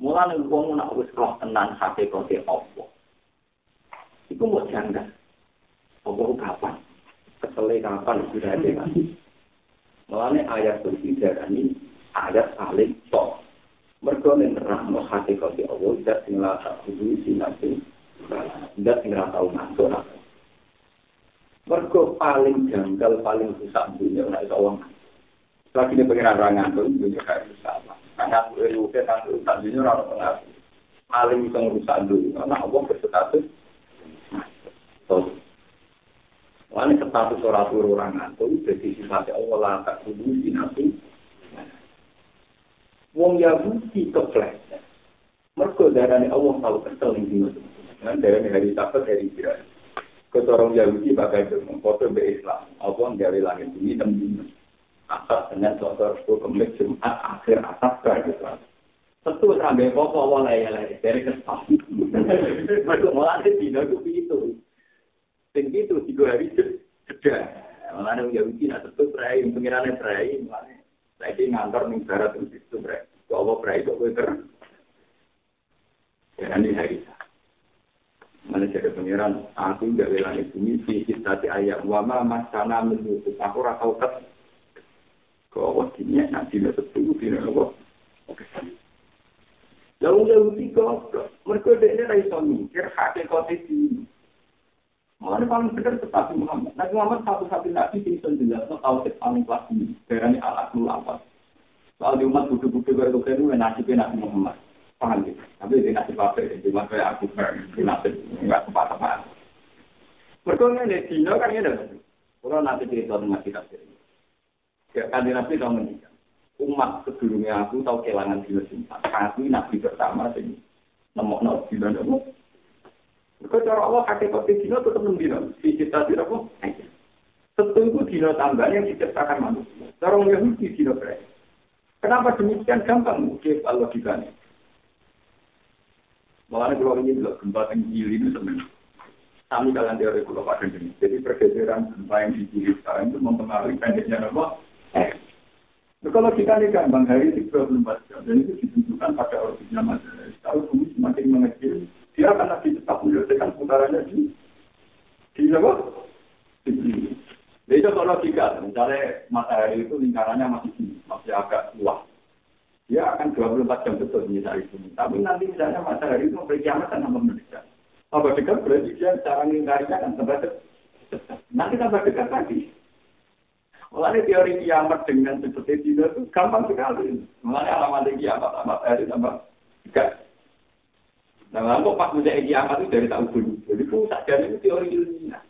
Mulai wong nak wis roh tenan hakikate apa. Iku mau janggal. Apa kapan? Kesele kapan sudah ada kan? Mulanya ayat suci ini ayat saling tok. Mergo nek nerangno hakikat Allah zat sing la tak kudu sinate. Zat sing ora tau ngantuk. Mergo paling janggal paling susah dunia nek iso wong. Lagi ini pengen orang ngantuk dunia kayak susah. Karena aku itu kan urusan dunia ora ono Paling bisa ngurusan dunia. Karena Allah berstatus. Wani status ora turu ora ngantuk dadi sifat Allah la tak kudu sinatu. Wong Yahudi keplek. Mergo darane Allah tahu kesel ning dino. Kan darane hari Sabat hari Kira. Ketorong Yahudi bakal foto be Islam. Allah gawe langit bumi dan dino. Asas dengan sotor kemek Jumat akhir ke Islam. Tentu sampai kok Allah laya-laya dari kesal. Mergo malah dino itu Sing itu tiga hari. Malah ada Yahudi nak tetap berai, pengirannya malah Saiki ngantor ning barat terus itu bre. Bawa bre itu gue ter. Ya ini hari. Mana jadi pangeran? Aku nggak rela itu misi kita di ayat wama mas sana menutup. Aku rasa ket. Kau awas ini ya nanti nanti tunggu di nol. Oke. Lalu dia kok. Mereka dengar dari suami. Kira-kira kau Mulanya paling benar tetap Muhammad. Nabi Muhammad satu-satu nabi yang bisa jelaskan tauhid paling kelas ini. Berani alat apa. Soal di umat budu-budu baru itu nasibnya Nabi Muhammad. Paham gitu. Tapi di nasib apa ya? Cuma kayak aku di nasib nggak tepat-tepat. Berkongnya di Dino kan ya Kalau nanti cerita tentang kita sendiri. Ya, kan Nabi tahu menikah. Umat sebelumnya aku tahu kehilangan dino simpan. Aku Nabi pertama sih. Nemok-nemok dino Kau cara Allah kakek kopi dino tetap enam dino. Si cita dino apa? Setunggu dino tambah yang diciptakan manusia. Cara Yahudi dino berai. Kenapa demikian gampang? Mungkin kalau logikanya. Makanya kalau ini belum gempa gili ini sebenarnya. Kami kalian teori pulau pada ini. Jadi pergeseran gempa yang di gili sekarang itu mempengaruhi pendeknya apa? Eh. Nah, kalau kita ini gampang hari itu 24 jam. Dan itu ditentukan pada orbitnya matahari. Kalau bumi semakin mengecil, dia akan lagi tetap menyelesaikan putarannya di di apa? Di sini. Jadi kalau tiga, misalnya matahari itu lingkarannya masih masih agak luas. Dia akan 24 jam betul misalnya itu. Tapi nanti misalnya matahari itu memberi kiamat dan tambah mendekat. Tambah dekat berarti dia cara lingkarinya akan tambah dekat. Nanti tambah dekat lagi. Mulanya teori kiamat dengan seperti itu gampang sekali. Mulanya alamat kiamat, matahari tambah dekat. Nah, kok pas menjadi kiamat itu dari tahu dulu. Jadi pusat jadi itu teori ilmiah.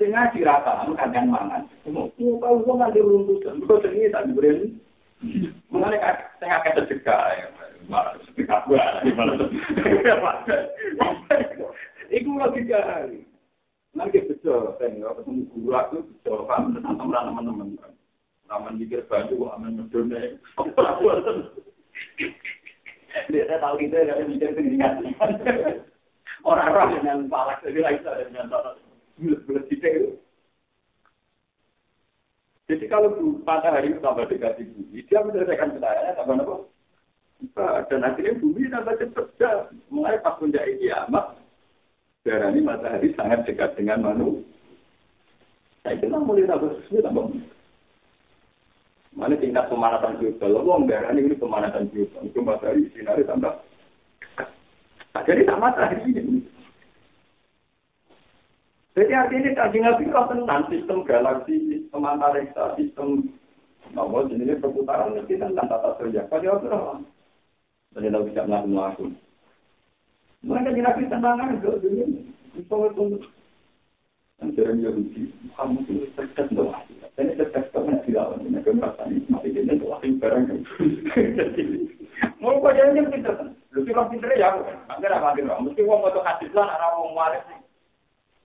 Sehingga dirata, kamu kadang mangan. Mau tahu kok nanti runtuh, kok sini tak diberi. Mengenai saya akan tercegah ya. Malah sedekah gua, Iku logika. Nanti betul, saya ketemu guru aku betul, kan tentang teman-teman. Ramen mikir baju, aman medone. Dia tahu itu dari mikir pendidikan. Orang-orang dengan palak lebih lagi dengan bulat-bulat itu. Jadi kalau matahari tambah dekat di bumi, dia menyelesaikan petanya tambah apa? Dan akhirnya bumi tambah cepat. Mulai pas puncak kiamat, darah ini matahari sangat dekat dengan manusia. Saya kira mulai tambah sesuai tambah Mana tingkat pemanasan global, wong darah ini pemanasan global. Itu matahari sinar tambah. Nah, jadi tak matahari. Jadi artinya tadi nabi kalau tentang sistem galaksi, sistem antariksa, sistem nomor jenis perputaran itu tentang tata surya. Pada waktu itu, jadi tidak bisa melakukan langsung. Mereka jadi nabi tentang itu dulu. Itu itu. Dan jadi Yahudi, kamu itu doa. Ini cerdas karena tidak ada yang kemasan. Masih jadi yang barang. Mau kau yang pintar. Lu sih orang pintar ya. Enggak ada apa-apa. Mesti uang untuk hadis lah, arah uang waris.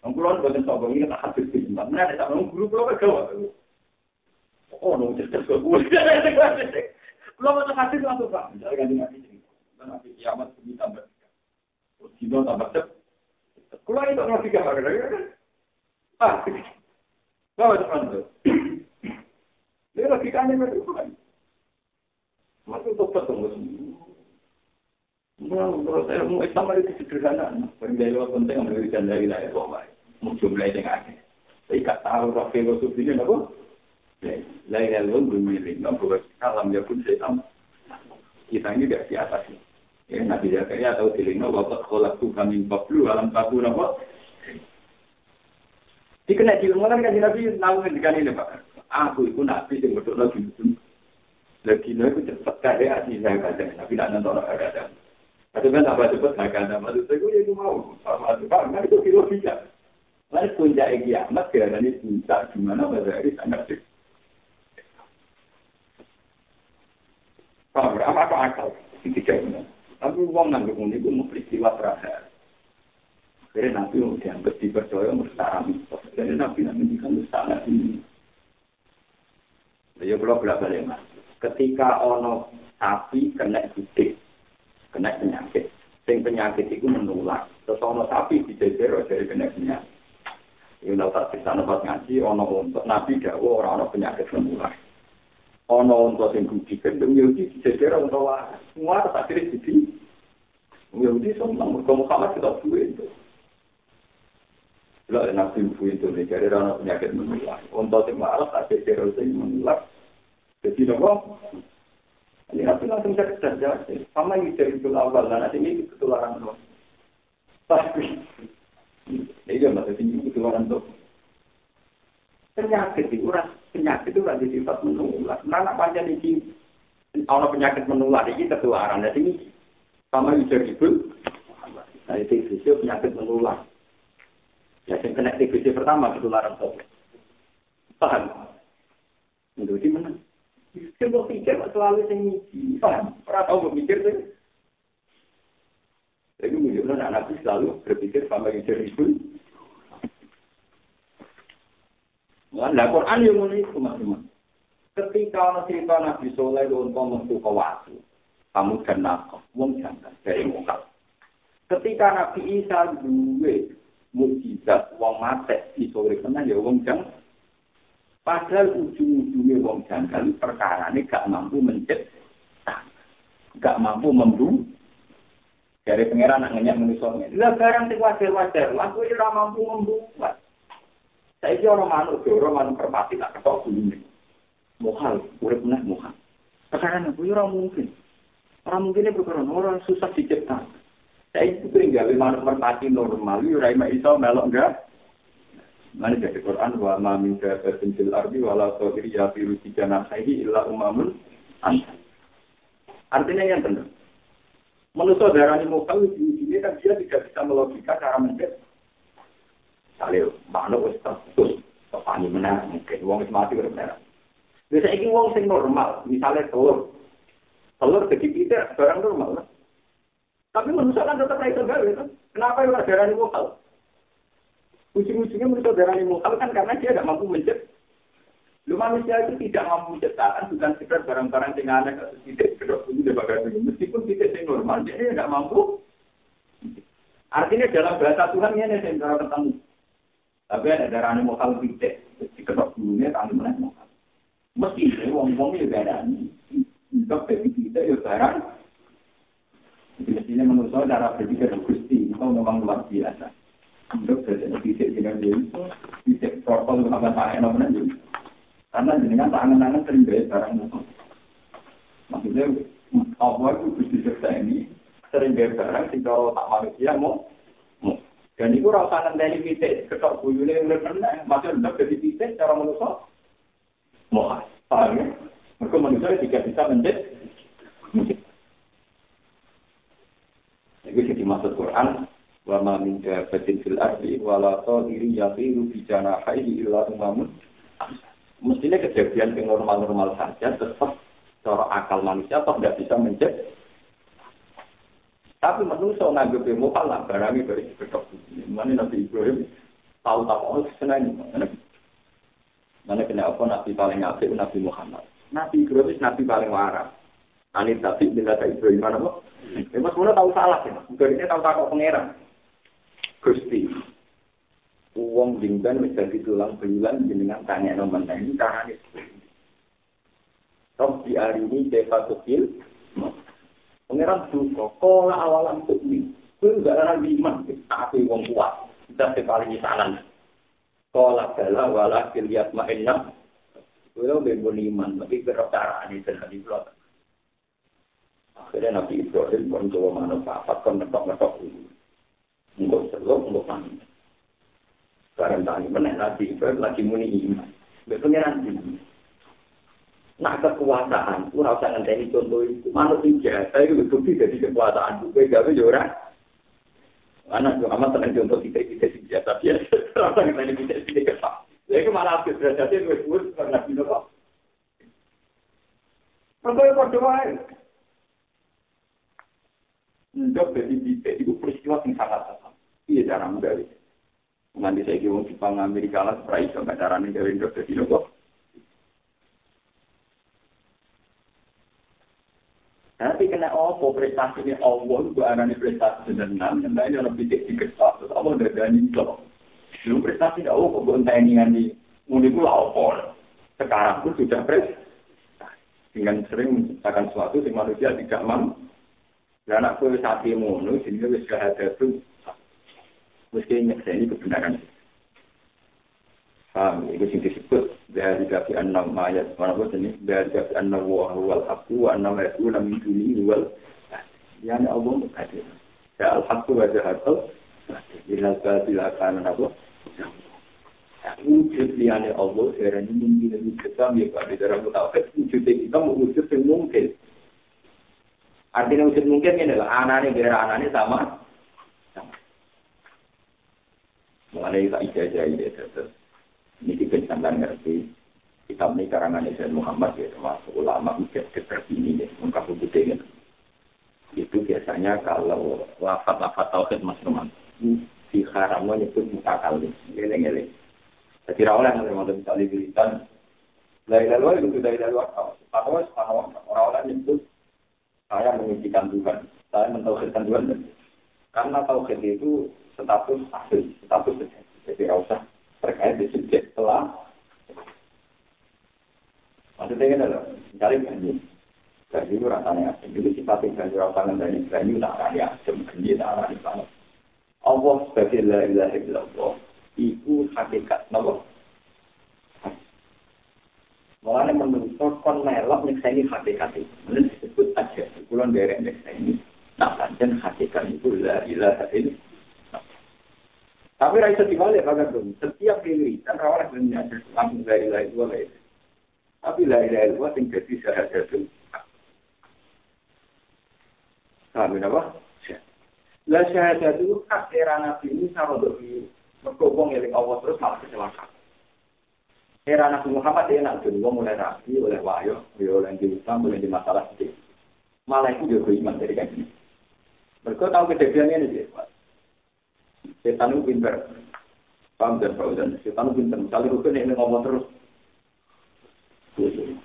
Kulon boten sombong ini tak di tempat. Mana ada sama guru gawa. Oh, no, cerdas gue. Boten habis langsung pak. Ini, nabi kiamat ini tambah. Terus tambah cep. Itu kiamat kan? Ah, bawa teman tuh. Ini logikanya itu kan. Masuk tobat tunggu semua. Menurut saya, Islam itu sederhana. Penjaya penting memberikan dari dari bapak jumlah yang ada. Saya gak tahu roh filosofi ini apa. Lain lain belum milik. Nggak boleh kalam ya pun saya tahu. Kita ini tidak di atas. Ya, Nabi Zakaria Dilino, Bapak kolak tuh kami bablu, alam tabu, apa? Dikena diulangan kan Nabi tahu kan ini Pak. Aku itu Nabi yang betul lagi lagi itu cepat kaya hati saya kadang, tapi tidak nonton orang kadang. Tapi kan apa cepat saya kadang, maksud saya itu mau, maksud Pak, kan itu kilo bisa. Lalu puncak kiamat, karena ini puncak gimana Mas sangat sih. Pak, apa akal? Tidak. Tapi uang nanggung ini pun mau peristiwa terakhir. Jadi Nabi yang dianggap dipercaya mustahil. Jadi Nabi nanti kan mustahil ini. Ya kalau berapa lama? Ketika ono sapi kena gede, kena penyakit. Sing penyakit itu menular. Terus ono sapi dijejer dari kena penyakit. Ini udah tak bisa nempat ngaji, ono untuk Nabi dawa orang ono penyakit menular. Ono untuk sing gudi kendung Yahudi dijejer untuk semua tak kira jadi. Yahudi semua, Muhammad kita duit itu. Kalau nabi ibu itu nih, jadi orang penyakit menular. Untuk si malas, tak ada sing menular. Jadi nopo, ini nabi langsung cerdas jadi. Sama yang dari itu awal, dan nanti ini ketularan tuh. Tapi, ini kan masih tinggi ketularan tuh. Penyakit itu, penyakit itu ras sifat menular. Mana panjang ini, orang penyakit menular ini ketularan. Jadi ini sama yang dari itu, nah itu penyakit menular. Ya, yang kena TBC pertama ketularan sopo. Paham? Itu di mana? Saya mau pikir selalu saya ngisi. Paham? Pernah tahu berpikir tuh? Jadi menunjukkan anak nabi selalu berpikir sama yang itu. Nah, Quran yang mulai itu teman Ketika orang cerita Nabi Soleh untuk menuju ke waktu, kamu dan nakal, wong jangan dari muka. Ketika Nabi Isa dua mukjizat wong mate iso urip tenan ya wong jang. Padahal ujung-ujungnya wong perkara ini gak mampu mencet gak mampu membu dari pangeran nak ngenyak manusia lah barang sing wajar-wajar. Lah kowe ora mampu membuat saya orang manuk orang manuk perpati tak ketok dulu mohal urip meneh mohal. Sekarang aku ora mungkin. Orang mungkin ini perkara orang susah diciptakan Saya itu sering gawe manuk merpati normal, yo ora iso melok enggak. Mana jadi Quran wa ma min dabatin fil ardi wala tawiri ya fi rusijana sahi illa umamun Artinya yang benar. Manusia darah ini mukal di sini kan dia tidak bisa melogika cara mencet. Salil, manuk wis terus tepani menang mungkin wong wis mati udah menang. Ini wong sing normal, misalnya telur. Telur segitiga barang normal lah. Tapi manusia kan tetap itu gawe kan. Kenapa yang darah ini mukal? Ujung-ujungnya manusia darah ini mukal kan karena dia tidak mampu mencet. Lu manusia itu tidak mampu menciptakan bukan sekedar barang-barang yang aneh atau tidak kedok ini meskipun tidak yang normal dia tidak mampu. Artinya dalam bahasa Tuhan ini yang cara ketemu. Tapi ada darah ini mukal tidak di kedok bulunya kali mana mukal. Mesti wong-wong juga ada. Tapi tidak ya barang Mestinya menurut saya cara berpikir Gusti itu memang luar biasa. Untuk jadi fisik dengan dia fisik protokol apa saya namanya juga. Karena jenengan tangan-tangan sering bayar barang musuh. Maksudnya Allah itu Gusti Seksa ini sering bayar barang sehingga tak manusia mau dan itu rasa nanti fisik ketok buyune yang rendah, maksudnya udah jadi fisik cara manusia mau paham ya? Mereka manusia tidak bisa menjadi Itu jadi maksud Quran wa ma min dabatin fil ardi wa la tadiri yatiru bi janahihi illa umamun. Mestinya kejadian yang normal-normal saja tetap cara akal manusia tetap tidak bisa mencet. Tapi manusia nganggep mukal lah barangnya dari kedok mana Nabi Ibrahim tahu tahu oh senang. Mana? Kena apa Nabi paling apik Nabi Muhammad. Nabi Ibrahim Nabi paling waras Anit tapi bila Ibrahim mana kok Ya Mas Mula tahu salah ya. Bukan ini tahu takut pangeran. Gusti. Uang dingban menjadi tulang belulan dengan tanya nomor ini karena ini. Rob di hari ini deva kecil. Pangeran duka. Kola awalan tukmi. Itu enggak ada iman. Tapi uang kuat. Kita paling di sana. Kola bala wala kiliat ma'inna. Kulo bebo iman. Tapi berapa cara ini belakang. Akhirnya Nabi Ibrahim pun coba manut papat kan ngetok-ngetok ini. Enggak selalu, enggak panggil. Sekarang tadi menek Nabi Ibrahim lagi muni iman. Biar pengeran ini. Nah kekuasaan, aku gak usah ngenteni contoh itu. Manut ini jahat, itu bukti jadi kekuasaan. Gue gak tau ya orang. Mana gue amat tenang contoh kita ini biasa jahat. Tapi kita terasa ngenteni kita ini jadi malah aku berjahatnya gue buat karena Nabi Pertanyaan kok berdoa. Ndok jadi bisa itu peristiwa yang sangat sangat. Iya cara menggali. Nanti saya kira Jepang Amerika lah, supaya itu nggak cara nih dari ndok jadi nopo. Tapi kena apa prestasi ini Allah itu anane prestasi senenang, yang lain orang bidik di kertas, terus Allah udah dani itu. Belum prestasi tidak oh kok entah ini di muni itu apa. Sekarang pun sudah prestasi. Dengan sering menciptakan sesuatu yang manusia tidak mampu. Dan anak kue sapi mono, sehingga wis itu mesti nyekseni kebenaran. Paham, itu sing disebut dari kafi enam ayat mana pun ini dari kafi wah wal aku enam itu enam ini wal yang Allah berkata ya al haqqu wa jahatul ila batila kana apa wujud liane Allah sekarang ini mungkin besar ya Pak di dalam tauhid wujud kita wujud yang mungkin artinya wujud mungkin ini adalah anaknya biar anaknya sama. Mengenai tak ijazah ini terus ini kita sampai ngerti. Kitab ini karangan Nabi Muhammad ya termasuk ulama mujad terkini ya ungkap putih itu biasanya kalau lafat-lafat tauhid mas Roman. Si haram menyebut muka kali geleng-geleng jadi rawlah yang termasuk misalnya beritan dari luar itu dari luar atau orang-orang nyebut saya mengizinkan Tuhan saya mentauhidkan Tuhan karena tauhid itu status asli status jadi usah terkait di subjek telah. Maksudnya ini adalah mencari gaji. Gaji itu rasanya asing. Itu sifatnya gaji rasanya dari gaji tak arani asing. Gaji tak arani banget. Allah sebagai la ilaha illallah. Itu hakikat. Kenapa? Mulanya menurut kon melok nyeksa ini hakikat itu. Menurut disebut aja. Kulon nyeksa ini. Nah, dan hakikat itu la ilaha illallah. Tapi raisa dibalik kagak dong. Setiap kan rawan dunia langsung dari lain dua lain. Tapi lain lain dua tinggal di syahadat itu. Kami apa? Lah syahadat itu hak era nabi ini sama dari berkobong yang Allah terus malah kecelakaan. Era Nabi Muhammad nak dulu mulai rapi oleh wahyu, oleh yang diutang, oleh di masalah sedih. Malah itu juga iman dari ini. Mereka tahu kejadiannya ini dia, Setan itu pinter. Paham dan Pak dan Setan itu pinter. Misalnya rukun ini ngomong terus.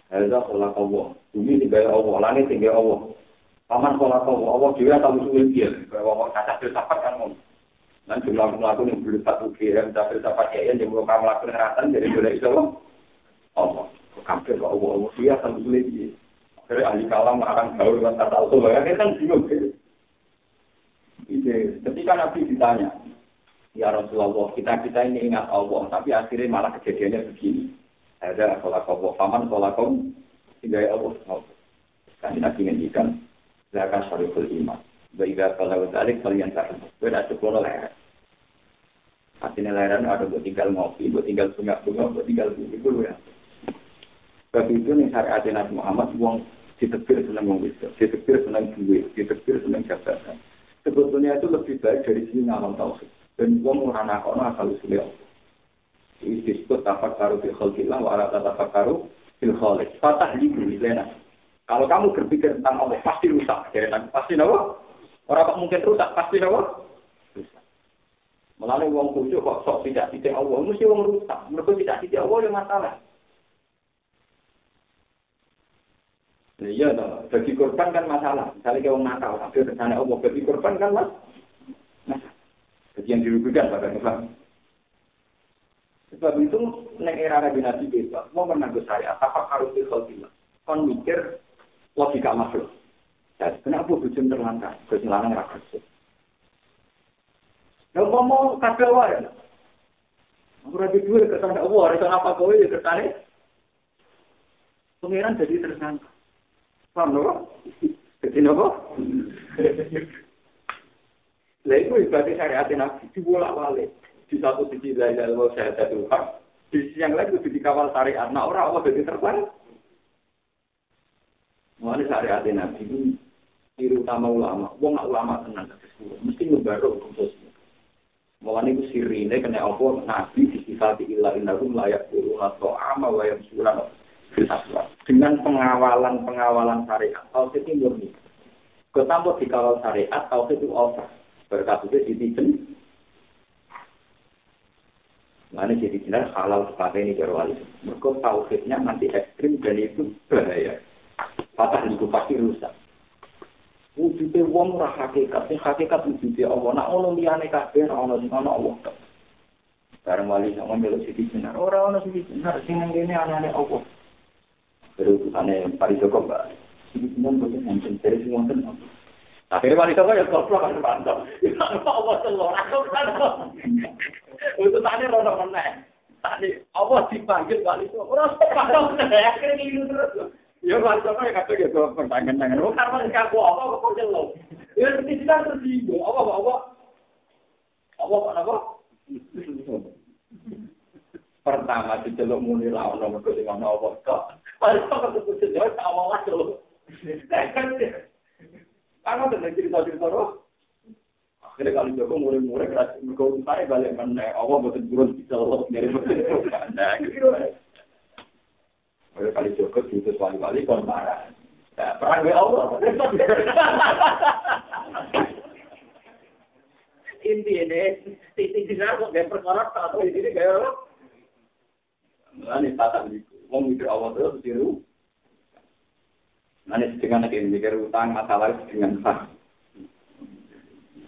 Heza kolak Allah. Bumi tinggal Allah. Langit tinggal Allah. Paman kolak Allah. Allah juga tahu sulit dia. Bahwa kaca filsafat kan ngomong. Dan jumlah melakukan yang belum satu kira. Kaca filsafat ya. Yang belum kamu lakukan ngeratan. Jadi boleh itu Allah. Allah. Kafir Allah. Allah dia tahu sulit dia. Akhirnya ahli kalam akan gaul dengan kata Allah. Ya kan bingung. Ketika Nabi ditanya, Ya Rasulullah, kita kita ini ingat Allah, tapi akhirnya malah kejadiannya begini. Ada sholat Allah, paman sholat kaum, hingga Allah. Kan Nabi ngendikan, zakat syariful iman. Baiklah kalau balik kalian tak beda cukup leher. Artinya leheran ada buat tinggal ngopi, buat tinggal sungai bunga, buat tinggal bumi dulu ya. Sebab itu nih syariat Nabi Muhammad uang ditebir senang wong wisdom, ditebir senang duit, ditebir senang jabatan. Sebetulnya itu lebih baik dari sini ngalam tauhid. Dan wong ora nakono asal usule Allah. Ini disebut tafak karu fil khalqillah tafak karu fil khaliq. Fatah di lena. Kalau kamu berpikir tentang Allah pasti rusak. Jadi pasti nawa. Orang mungkin rusak pasti nawa. Melalui wong kucu kok sok tidak tidak Allah, mesti wong rusak. Mereka tidak tidak Allah yang masalah. Iya, no. bagi korban kan masalah. Misalnya kayak orang nakal, tapi rencana Allah bagi korban kan mas. Masalah. Jadi yang dirugikan pada Islam. Sebab itu, neng era Nabi Nabi bebas, mau menanggung saya, apa harus dikhalkilah. Kon mikir logika makhluk. Jadi, kenapa bujum terlantar? Keselangan rakyat. Nah, ngomong kabel wae. Aku rapi dua kesana Allah, ada apa kowe ya kesana? Pengiran jadi tersangka. Paham lho? Jadi nopo? Lah itu ibadah syariat Nabi dibolak balik. Di satu sisi la ilaha illallah syahadatul haq, di sisi yang lain itu dikawal syariat. Nah orang Allah jadi terbang. Mengenai syariat Nabi itu tiru utama ulama. Wong ulama tenang mesti ngebaru khusus. Mengenai itu sirine kena apa Nabi disifati ilah innahum layak bulu atau ama wayam sulam dengan pengawalan-pengawalan syariat. Tauhid itu murni. Ketambah dikawal syariat, tauhid itu over. Berkatutnya ditijen. Mana jadi jelas halal sebagai ini berwali. Mereka tauhidnya nanti ekstrim dan itu bahaya. Patah itu pasti rusak. Wujudnya wong ora hakikat, sing hakikat wujudnya Allah. Nak ono liyane kabeh ora ono sing ono Allah. Bareng wali sama melu sisi benar. Ora ono sisi benar sing nang kene anane Allah. Terus Pari Joko Mbak. Semua boleh nonton dari semua tenang. Akhirnya Pari Joko ya goblok kan mantap. Allah telur aku kan. Untuk tadi rono meneh. Tadi Allah dipanggil Pari Joko. Ora sepatu akhirnya ngilu terus. Ya Joko ya kata gitu pertanyaan-pertanyaan. Oh karena aku apa kok jelek. Ya kita tersinggung. Apa apa apa apa apa pertama diceluk muni ra ono mergo sing ono apa kok. Padahal kok jawab tak omong lah lho. Karena ada cerita-cerita roh. Akhirnya kali Joko mulai-mulai mergo saya balik mana Allah betul turun bisa Allah dari Nah, gitu. Oleh kali Joko diutus wali-wali kon marah. Nah, perang dengan Allah. Intinya, titik jenar kok gak perkara atau ini gak Ini tata begitu. Mau mikir awal terus tiru. Nanti dengan lagi mikir utang masalah dengan sah.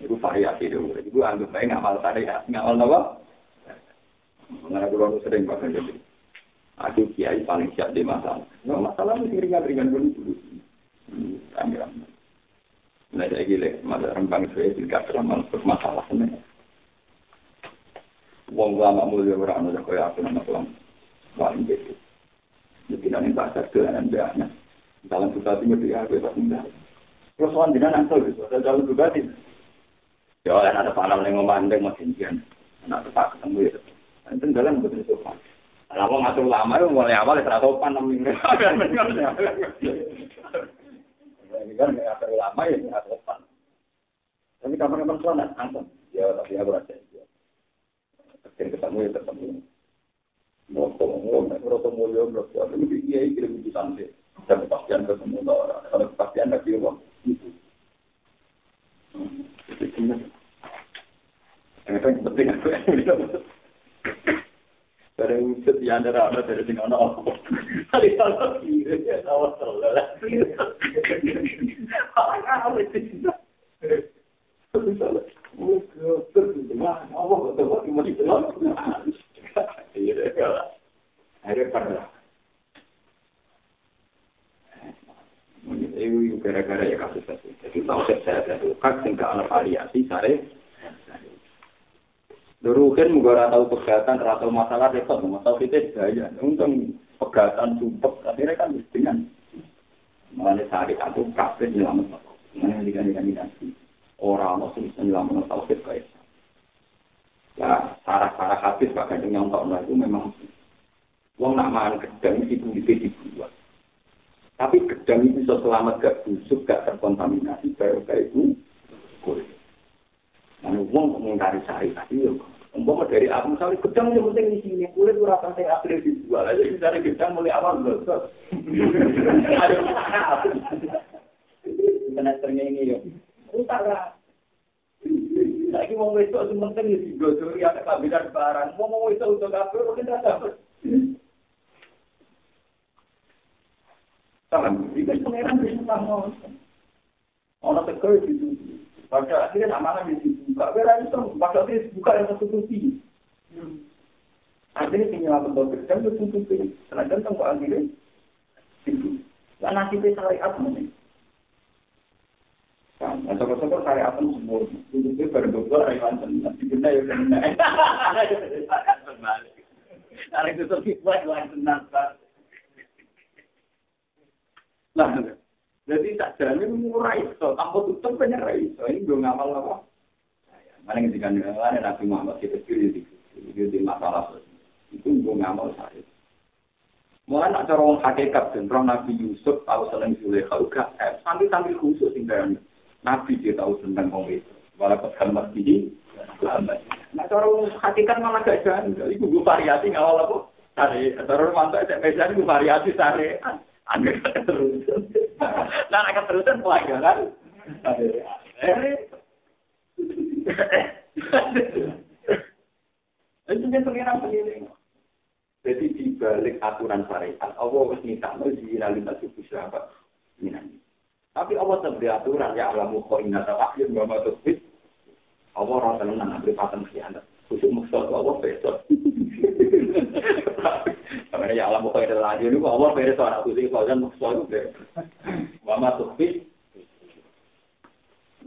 Itu variasi itu. Itu anggap baik ngamal syariat, ngamal apa? Mengenai kurang sering pakai jadi. Aku kiai paling siap di masalah. Nah, masalah mesti ringan-ringan dulu. Kami ramai. Nah, saya gila, masa rembang saya tidak terlalu bermasalah sebenarnya. Wong lama mulia orang ada kaya aku nama kelam paling gitu. Jadi nanti pasar ke anda dalam susah timur dia aku tak mudah. Terus jinan ansel gitu, ada jalan juga. Ya ada panam yang memandang masih jian, anak tetap ketemu itu. Itu jalan betul sopan. Lah wong matur ulama yo mulai awal wis ra sopan nemu. Ini kan ya ulama ya sopan. Ini kapan kapan tuan nak? Ya tapi aku rasa ya. Ketika ketemu ya ketemu. Mau ketemu, mau ketemu ya mau ketemu. Ini dia yang kirim itu sampai. Dan kepastian ketemu lah orang. Kalau kepastian nggak sih wong. Ini penting aku. bareng misut ya ada apa dari sini ono aku kali kalau kiri ya tahu tahu lah kiri apa apa sih itu gara-gara ya kasus tadi. Jadi tahu saya saya tahu kan tinggal variasi sare. Dulu kan juga tahu pegatan, atau masalah repot, masalah kita gaya. Untung pegatan sumpah, akhirnya kan dengan mengenai sari atau kafe nyelamat. Mengenai dengan orang masih bisa nyelamat tauhid kayak Ya, sarah-sarah habis Pak Gandeng yang tahu itu memang Wong nak makan gedang itu bisa dibuat. Tapi gedang itu selamat gak busuk, gak terkontaminasi, baru kayak itu. Nah, wong mengingkari syariat itu, umpama dari aku misalnya gedang yang penting di sini, kulit itu rasa saya akhirnya dijual. Aja dari gedang mulai awal belum. Ada apa? Kena ini ya. Utara. Lagi mau wedok itu penting di digosori ada kabinet barang. Mau mau wedok untuk kabel mungkin tidak dapat. Salam, jika pangeran bisa tahu. Orang tegur itu. Pada akhirnya nama di situ. Gak bera itu, pada akhirnya buka yang satu tutupi. Akhirnya tinggal bentuk kerja itu tutupi. Karena kan tengok akhirnya. Itu. Karena kita syariat ini. Nah, sokor-sokor kari apa semua. Itu berdua rayuan tenang. Dibenda ya kena. Ada itu tuh rayuan tenang. Nah, Jadi tak jamin murah itu, tanpa tutup banyak itu. Ini gue ngamal apa? Mana ketika ada Nabi Muhammad kita kiri di di masalah itu gue ngamal saya. Mulai nak cara orang hakikat dan Nabi Yusuf tahu seneng Zulaikha juga, eh, sambil khusus tinggal Nabi dia tahu tentang orang itu. Walaupun kalimat ini, Nah, cara hakikat malah gak jalan. Ibu gue variasi ngawal apa? Tari, terus mantap saya pesan gue variasi tari. Aneh terus. Nah, akan terusan pelajaran. Itu kan pengiran pengiring. Jadi di balik aturan syariat, Allah harus minta mau dilakukan suku sahabat. Tapi Allah tetap aturan ya alamu apa yang gak mau Allah orang seneng nang ambil paten khianat. Khusus maksud Allah besok. Karena ya alam pokoknya ada lagi ini Allah soal aku sih kalau kan maksud deh. Mama tuh fit.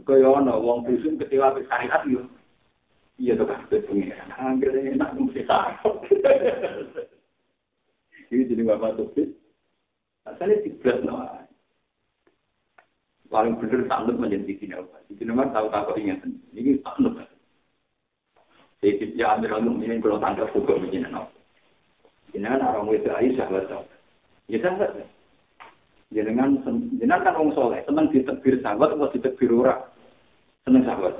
Kaya ono wong dusun kecewa wis syariat yo. Iya tuh kan pengiran. Angger enak mesti takut. Ini jadi mama tuh. Asalnya tiga no. paling bener takut menjadi sini apa? Di sini mah tahu tahu ingat ini takut. Jadi ya ambil alum ini kalau tangkap juga begini no. Ini kan orang itu Aisyah betul. Ya sahabat. Jenengan jenengan kan orang soleh, senang ditebir sahabat atau ditebir orang. Senang sahabat.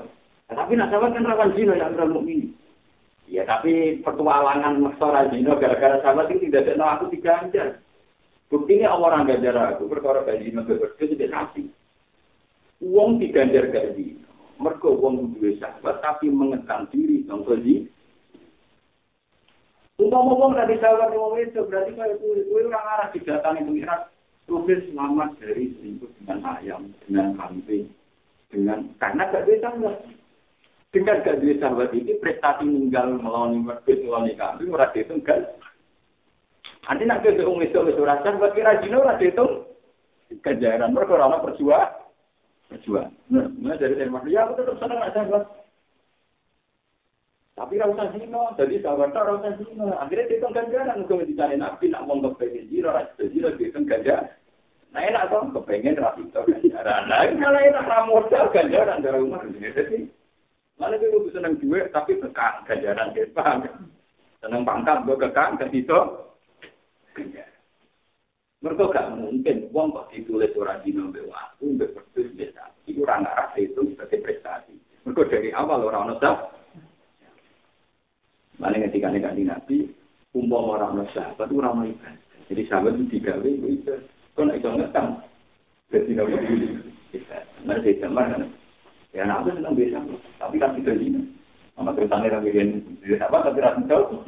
Tapi nak sahabat kan rawan zina yang ambil ini. Ya tapi petualangan maksora zina gara-gara sahabat ini tidak ada aku diganjar. Buktinya orang ganjar aku perkara gaji nabi berdua tidak kasih. Uang diganjar gaji. Mereka uang dua sahabat, tapi mengekang diri, dong gaji. Untuk ngomong dari sahabat yang itu, berarti kalau itu, itu orang arah didatangi pengirat. Rufis selamat dari selingkuh dengan ayam, dengan kambing, dengan karena gak bisa sahabat. Dengan gak bisa sahabat ini prestasi meninggal melawan merkut melawan kambing, ora itu kan. Nanti nak ke orang itu rasa, buat kira jino ora kejaran mereka orang perjuang. berjuang. Nah, dari saya ya aku tetap senang ada sahabat. Tapi rasa zino, jadi sahabat tak rasa zino. Akhirnya kan ganjaran, mungkin dicari nabi, nak mau kepengen zino, rasa zino, dia kan ganjaran. Nah enak dong, kepengen rasa itu ganjaran. Nah malah enak ramodal ganjaran dari rumah. Jadi, malah dia lebih senang duit, tapi kekang ganjaran, dia paham. Senang pangkat, gue kekang, dan itu ganjaran. Mereka gak mungkin uang kok ditulis orang di nomor waktu untuk berdua biasa. Itu orang arah itu sebagai prestasi. Mereka dari awal orang nusah. Mana ketika nih nabi, umpam orang nusah, itu orang ibadah. Jadi sahabat itu digawe itu. Kau nak itu ngetang. Jadi nabi itu bisa. Mereka itu kan. Ya anak itu senang biasa. Tapi kan tidak ini. Sama ceritanya yang bikin sahabat tapi rasa jauh.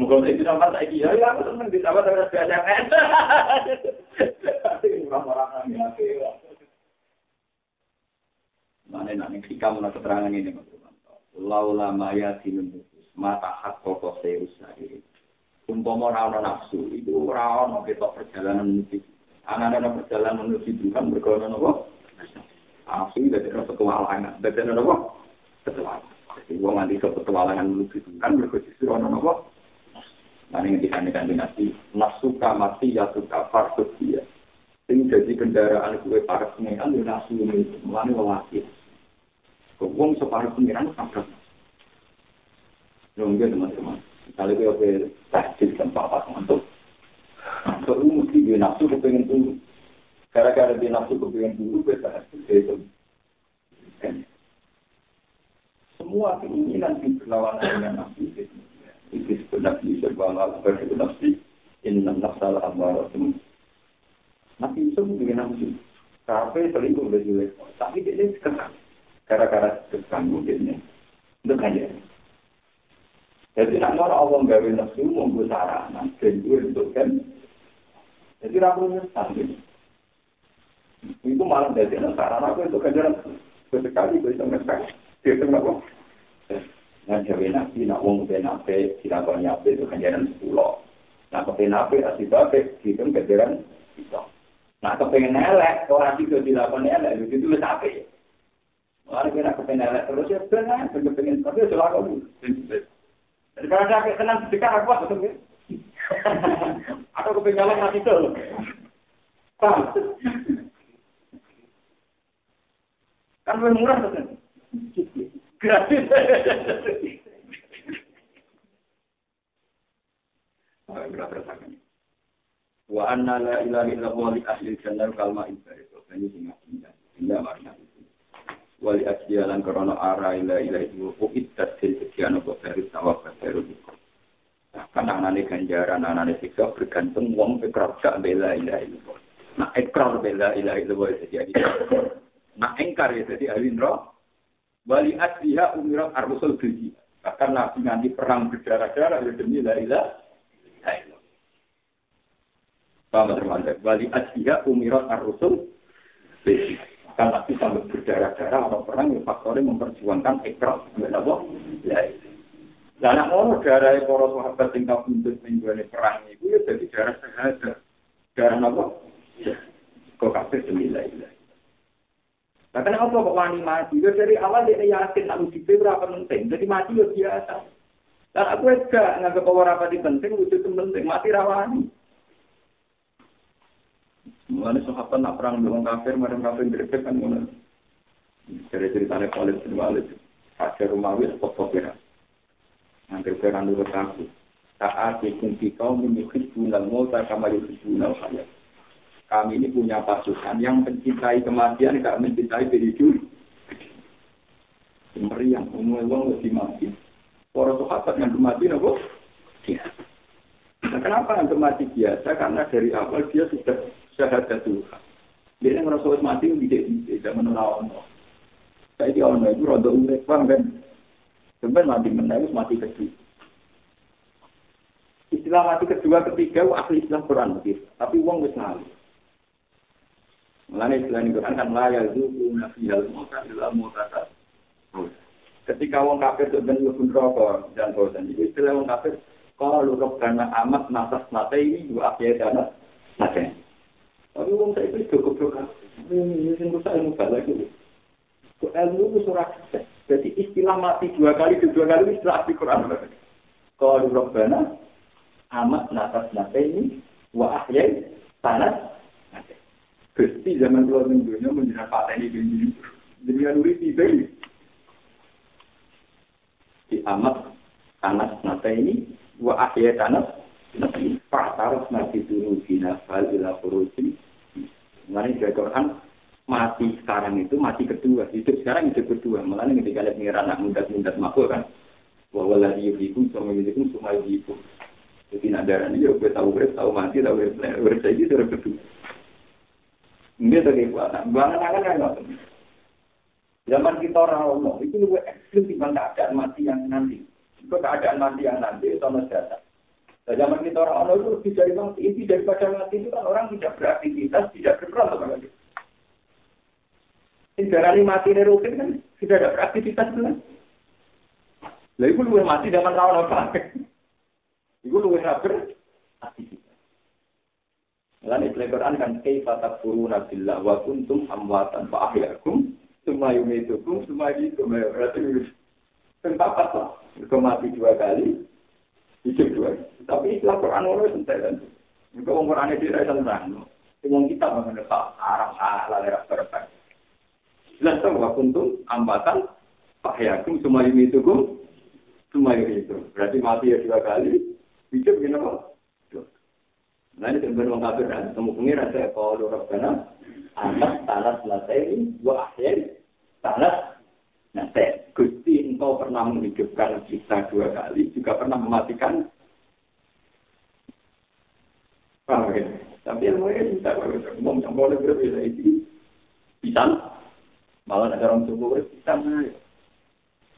Mungkin itu sama saya kira ya aku senang di sahabat tapi rasa jangan. Orang-orang yang Mana nanti ketika mana keterangan ini Laula maya dinun mata hak pokok seus ini. Umpama ora nafsu itu ora ono ketok perjalanan menuju. anak-anak berjalan menuju Tuhan berkata apa? Api dari rasa kewalangan. Dari rasa apa? Ketualangan. Jadi orang nanti ke kewalangan menuju Tuhan berkata apa? apa? Nah ini kita akan dinasti. Nasuka mati ya suka farsus dia. Ini jadi kendaraan gue para pengeran di nasi ini. Mulanya wawasi. Kepung separuh pengeran sampai. Nunggu teman-teman. Kali gue oke, tahjid tempat apa untuk untuk untuk mesti dia nafsu kepengen dulu. Gara-gara dia nafsu kepengen dulu, tajil itu. semua keinginan di berlawanan dengan nafsu itu. Itu sebenarnya serba berarti nafsu. Inna nafsal amaratum. Nabi Yusuf dengan nafsu. Tapi selingkuh dari jelek. Tapi dia ini sekarang. Gara-gara terganggu dia Untuk aja. Jadi nak Allah gawe nafsu monggo sarana dan itu kan. Jadi rapuhnya sambil. Itu malah dari sarana aku itu kajaran sesekali bisa ngesak. Dia kenapa? Nah, jawa nabi, nak wong ke nabi, dilakoni nabi itu ganjaran sepuluh. Nah, ke nabi, asli babe, itu ganjaran itu. Nah, kepengen elek, orang itu dilakoni elek, itu itu nabi. Orang kira kepengen elek terus ya benar, kepengen tapi ya selalu. Jadi kalau saya senang sedekah aku apa elek nanti itu. Paham? Kan lebih murah kan? Gratis. Wa anna la ilaha illallah li ahli jannah kalma ibadah. Ini sing indah. Indah makna itu. Wali asyalan korona ara ila ila itu uitat til sekian apa sawah baru Kan anane ganjaran anane siksa bergantung wong ikrar gak bela ila illallah. Nah ikrar bela ila illallah jadi Nah engkar ya jadi ahli neraka. Wali asliha umirat ar-rusul bil Bahkan Nabi nanti perang berdarah-darah ya demi la illallah. Paham teman-teman? Wali asliha umirat ar-rusul bil Bahkan Nabi sampai berdarah-darah atau perang yang faktornya memperjuangkan ikrar. Kenapa? La ilaha Lah anak ngono darah para sahabat sing kabundut ning gone perang iku ya dadi darah sehat. Darah apa? Kok kabeh demi la ilaha Nah, kenapa kok wani mati? Ya dari awal dia yakin nak uji berapa penting. Jadi mati ya biasa. Dan aku juga nggak bahwa apa di penting, wujud penting. Mati rawani. Mulanya sahabat nak perang dengan kafir, mereka kafir greget kan mana? Dari ceritanya Khalid bin Walid, Hajar Rumawi, spot kira. Nanti kira nurut aku. Saat ikut kau memiliki bulan mau tak kamar itu bulan saya kami ini punya pasukan yang mencintai kematian, gak mencintai kehidupan. Meriang, umum uang lebih mati. Para sahabat yang mati? Ya. Nah, kenapa yang mati biasa? Karena dari awal dia sudah syahadat Tuhan. Dia yang merasa mati, tidak tidak menolak Saya di ono itu rada unik, paham Sebenarnya mati menangis, mati kedua. Istilah mati kedua, ketiga, ahli istilah Quran. Tapi uang wis ngalih. Mulane selain Quran kan la yazuku nafiyal illa mautata. Ketika wong kafir itu ben mlebu neraka dan bosan iki istilah wong kafir kalau karena amat nasas mata ini dua akhir dana nate. Tapi wong saya itu cukup cukup. Ini sing rusak ilmu lagi. Kok ilmu itu Jadi istilah mati dua kali dua kali istilah di Quran. Kalau Rabbana amat nasas mata ini wa ahyai tanah Gusti zaman dua minggunya menjelaskan paten ini dengan uri tiba ini. Di amat tanah nata ini, wa akhir tanah nanti faktar nanti turun bina fal ila furusin. Mengenai Quran mati sekarang itu mati kedua, hidup sekarang hidup kedua. Malah ketika lihat mengira anak muda-muda makhluk kan, bahwa lagi yuhikum sama yuhikum semua yuhikum. Jadi nak darah ini, ya gue tahu gue tahu mati, tahu gue gue saya itu kedua. Ini tuh kekuatan. Bangun akan kan Zaman kita orang Allah itu lebih ekstrim dibanding keadaan mati yang nanti. Itu keadaan mati yang nanti itu sama jasa. Nah, zaman kita orang Allah itu lebih dari mati. Inti daripada mati itu kan orang tidak beraktivitas, tidak berperan sama Sejarah ini mati dari rutin kan, tidak ada aktivitas itu kan. Lalu itu luwe mati dengan kawan apa? Iku luwe rapir, aktivitas. Lalu Al-Qur'an kan, Kaifa takburu nabdillah wa kuntum amwatan fa'ahyakum, semua yang itu pun, semua yang itu, semua lah, itu mati dua kali, hidup dua kali. Tapi itulah Quran Allah sentai kan. Itu orang Quran itu tidak Sing terang. Itu orang kita mengenai Arab, Arab, Arab, Arab, Jelas tahu wa kuntum ambatan fa ahyakum summa yumitukum summa itu. Berarti mati ya dua kali, hidup gimana? Nah ini sebenarnya orang kafir kan, temu pengiran saya kalau rabbana anak tanah ini dua akhir tanah nate. Gusti engkau pernah menghidupkan kita dua kali, juga pernah mematikan. Paham ya? Tapi yang lain yang boleh berbeda itu bisa. Malah ada orang subuh bisa nah.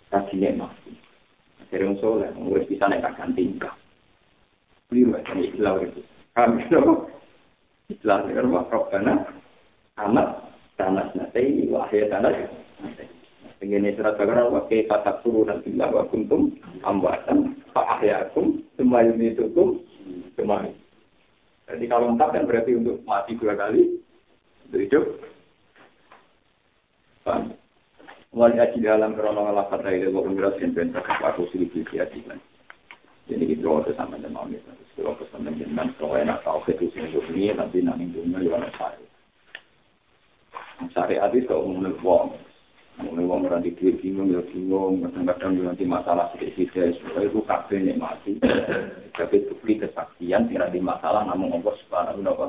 Kakinya masih. Akhirnya orang soleh, orang bisa naik akan tingkah. Beli macam istilah itu. Kami itu Islam dengan Rabbana amat tanah nate wahya tanah Ingin surat Baqarah wa kaifa takfuruna billahi wa kuntum amwatan fa ahyaakum tsumma yumitukum tsumma Jadi kalau lengkap kan berarti untuk mati dua kali untuk hidup. Wali aji dalam krono lafaz dari umrat yang bentuk aku sih di Jadi itu waktu sama dengan itu. Kalau pesan dengan kalau enak tahu itu sih ini nanti nanti dunia juga ada saya. Syariat itu umum wong. Mulai wong ora di duit bingung ya bingung, kadang-kadang nanti masalah sedikit-sedikit, supaya itu kabeh nikmati. Tapi bukti kesaksian tidak di masalah namun Allah subhanahu wa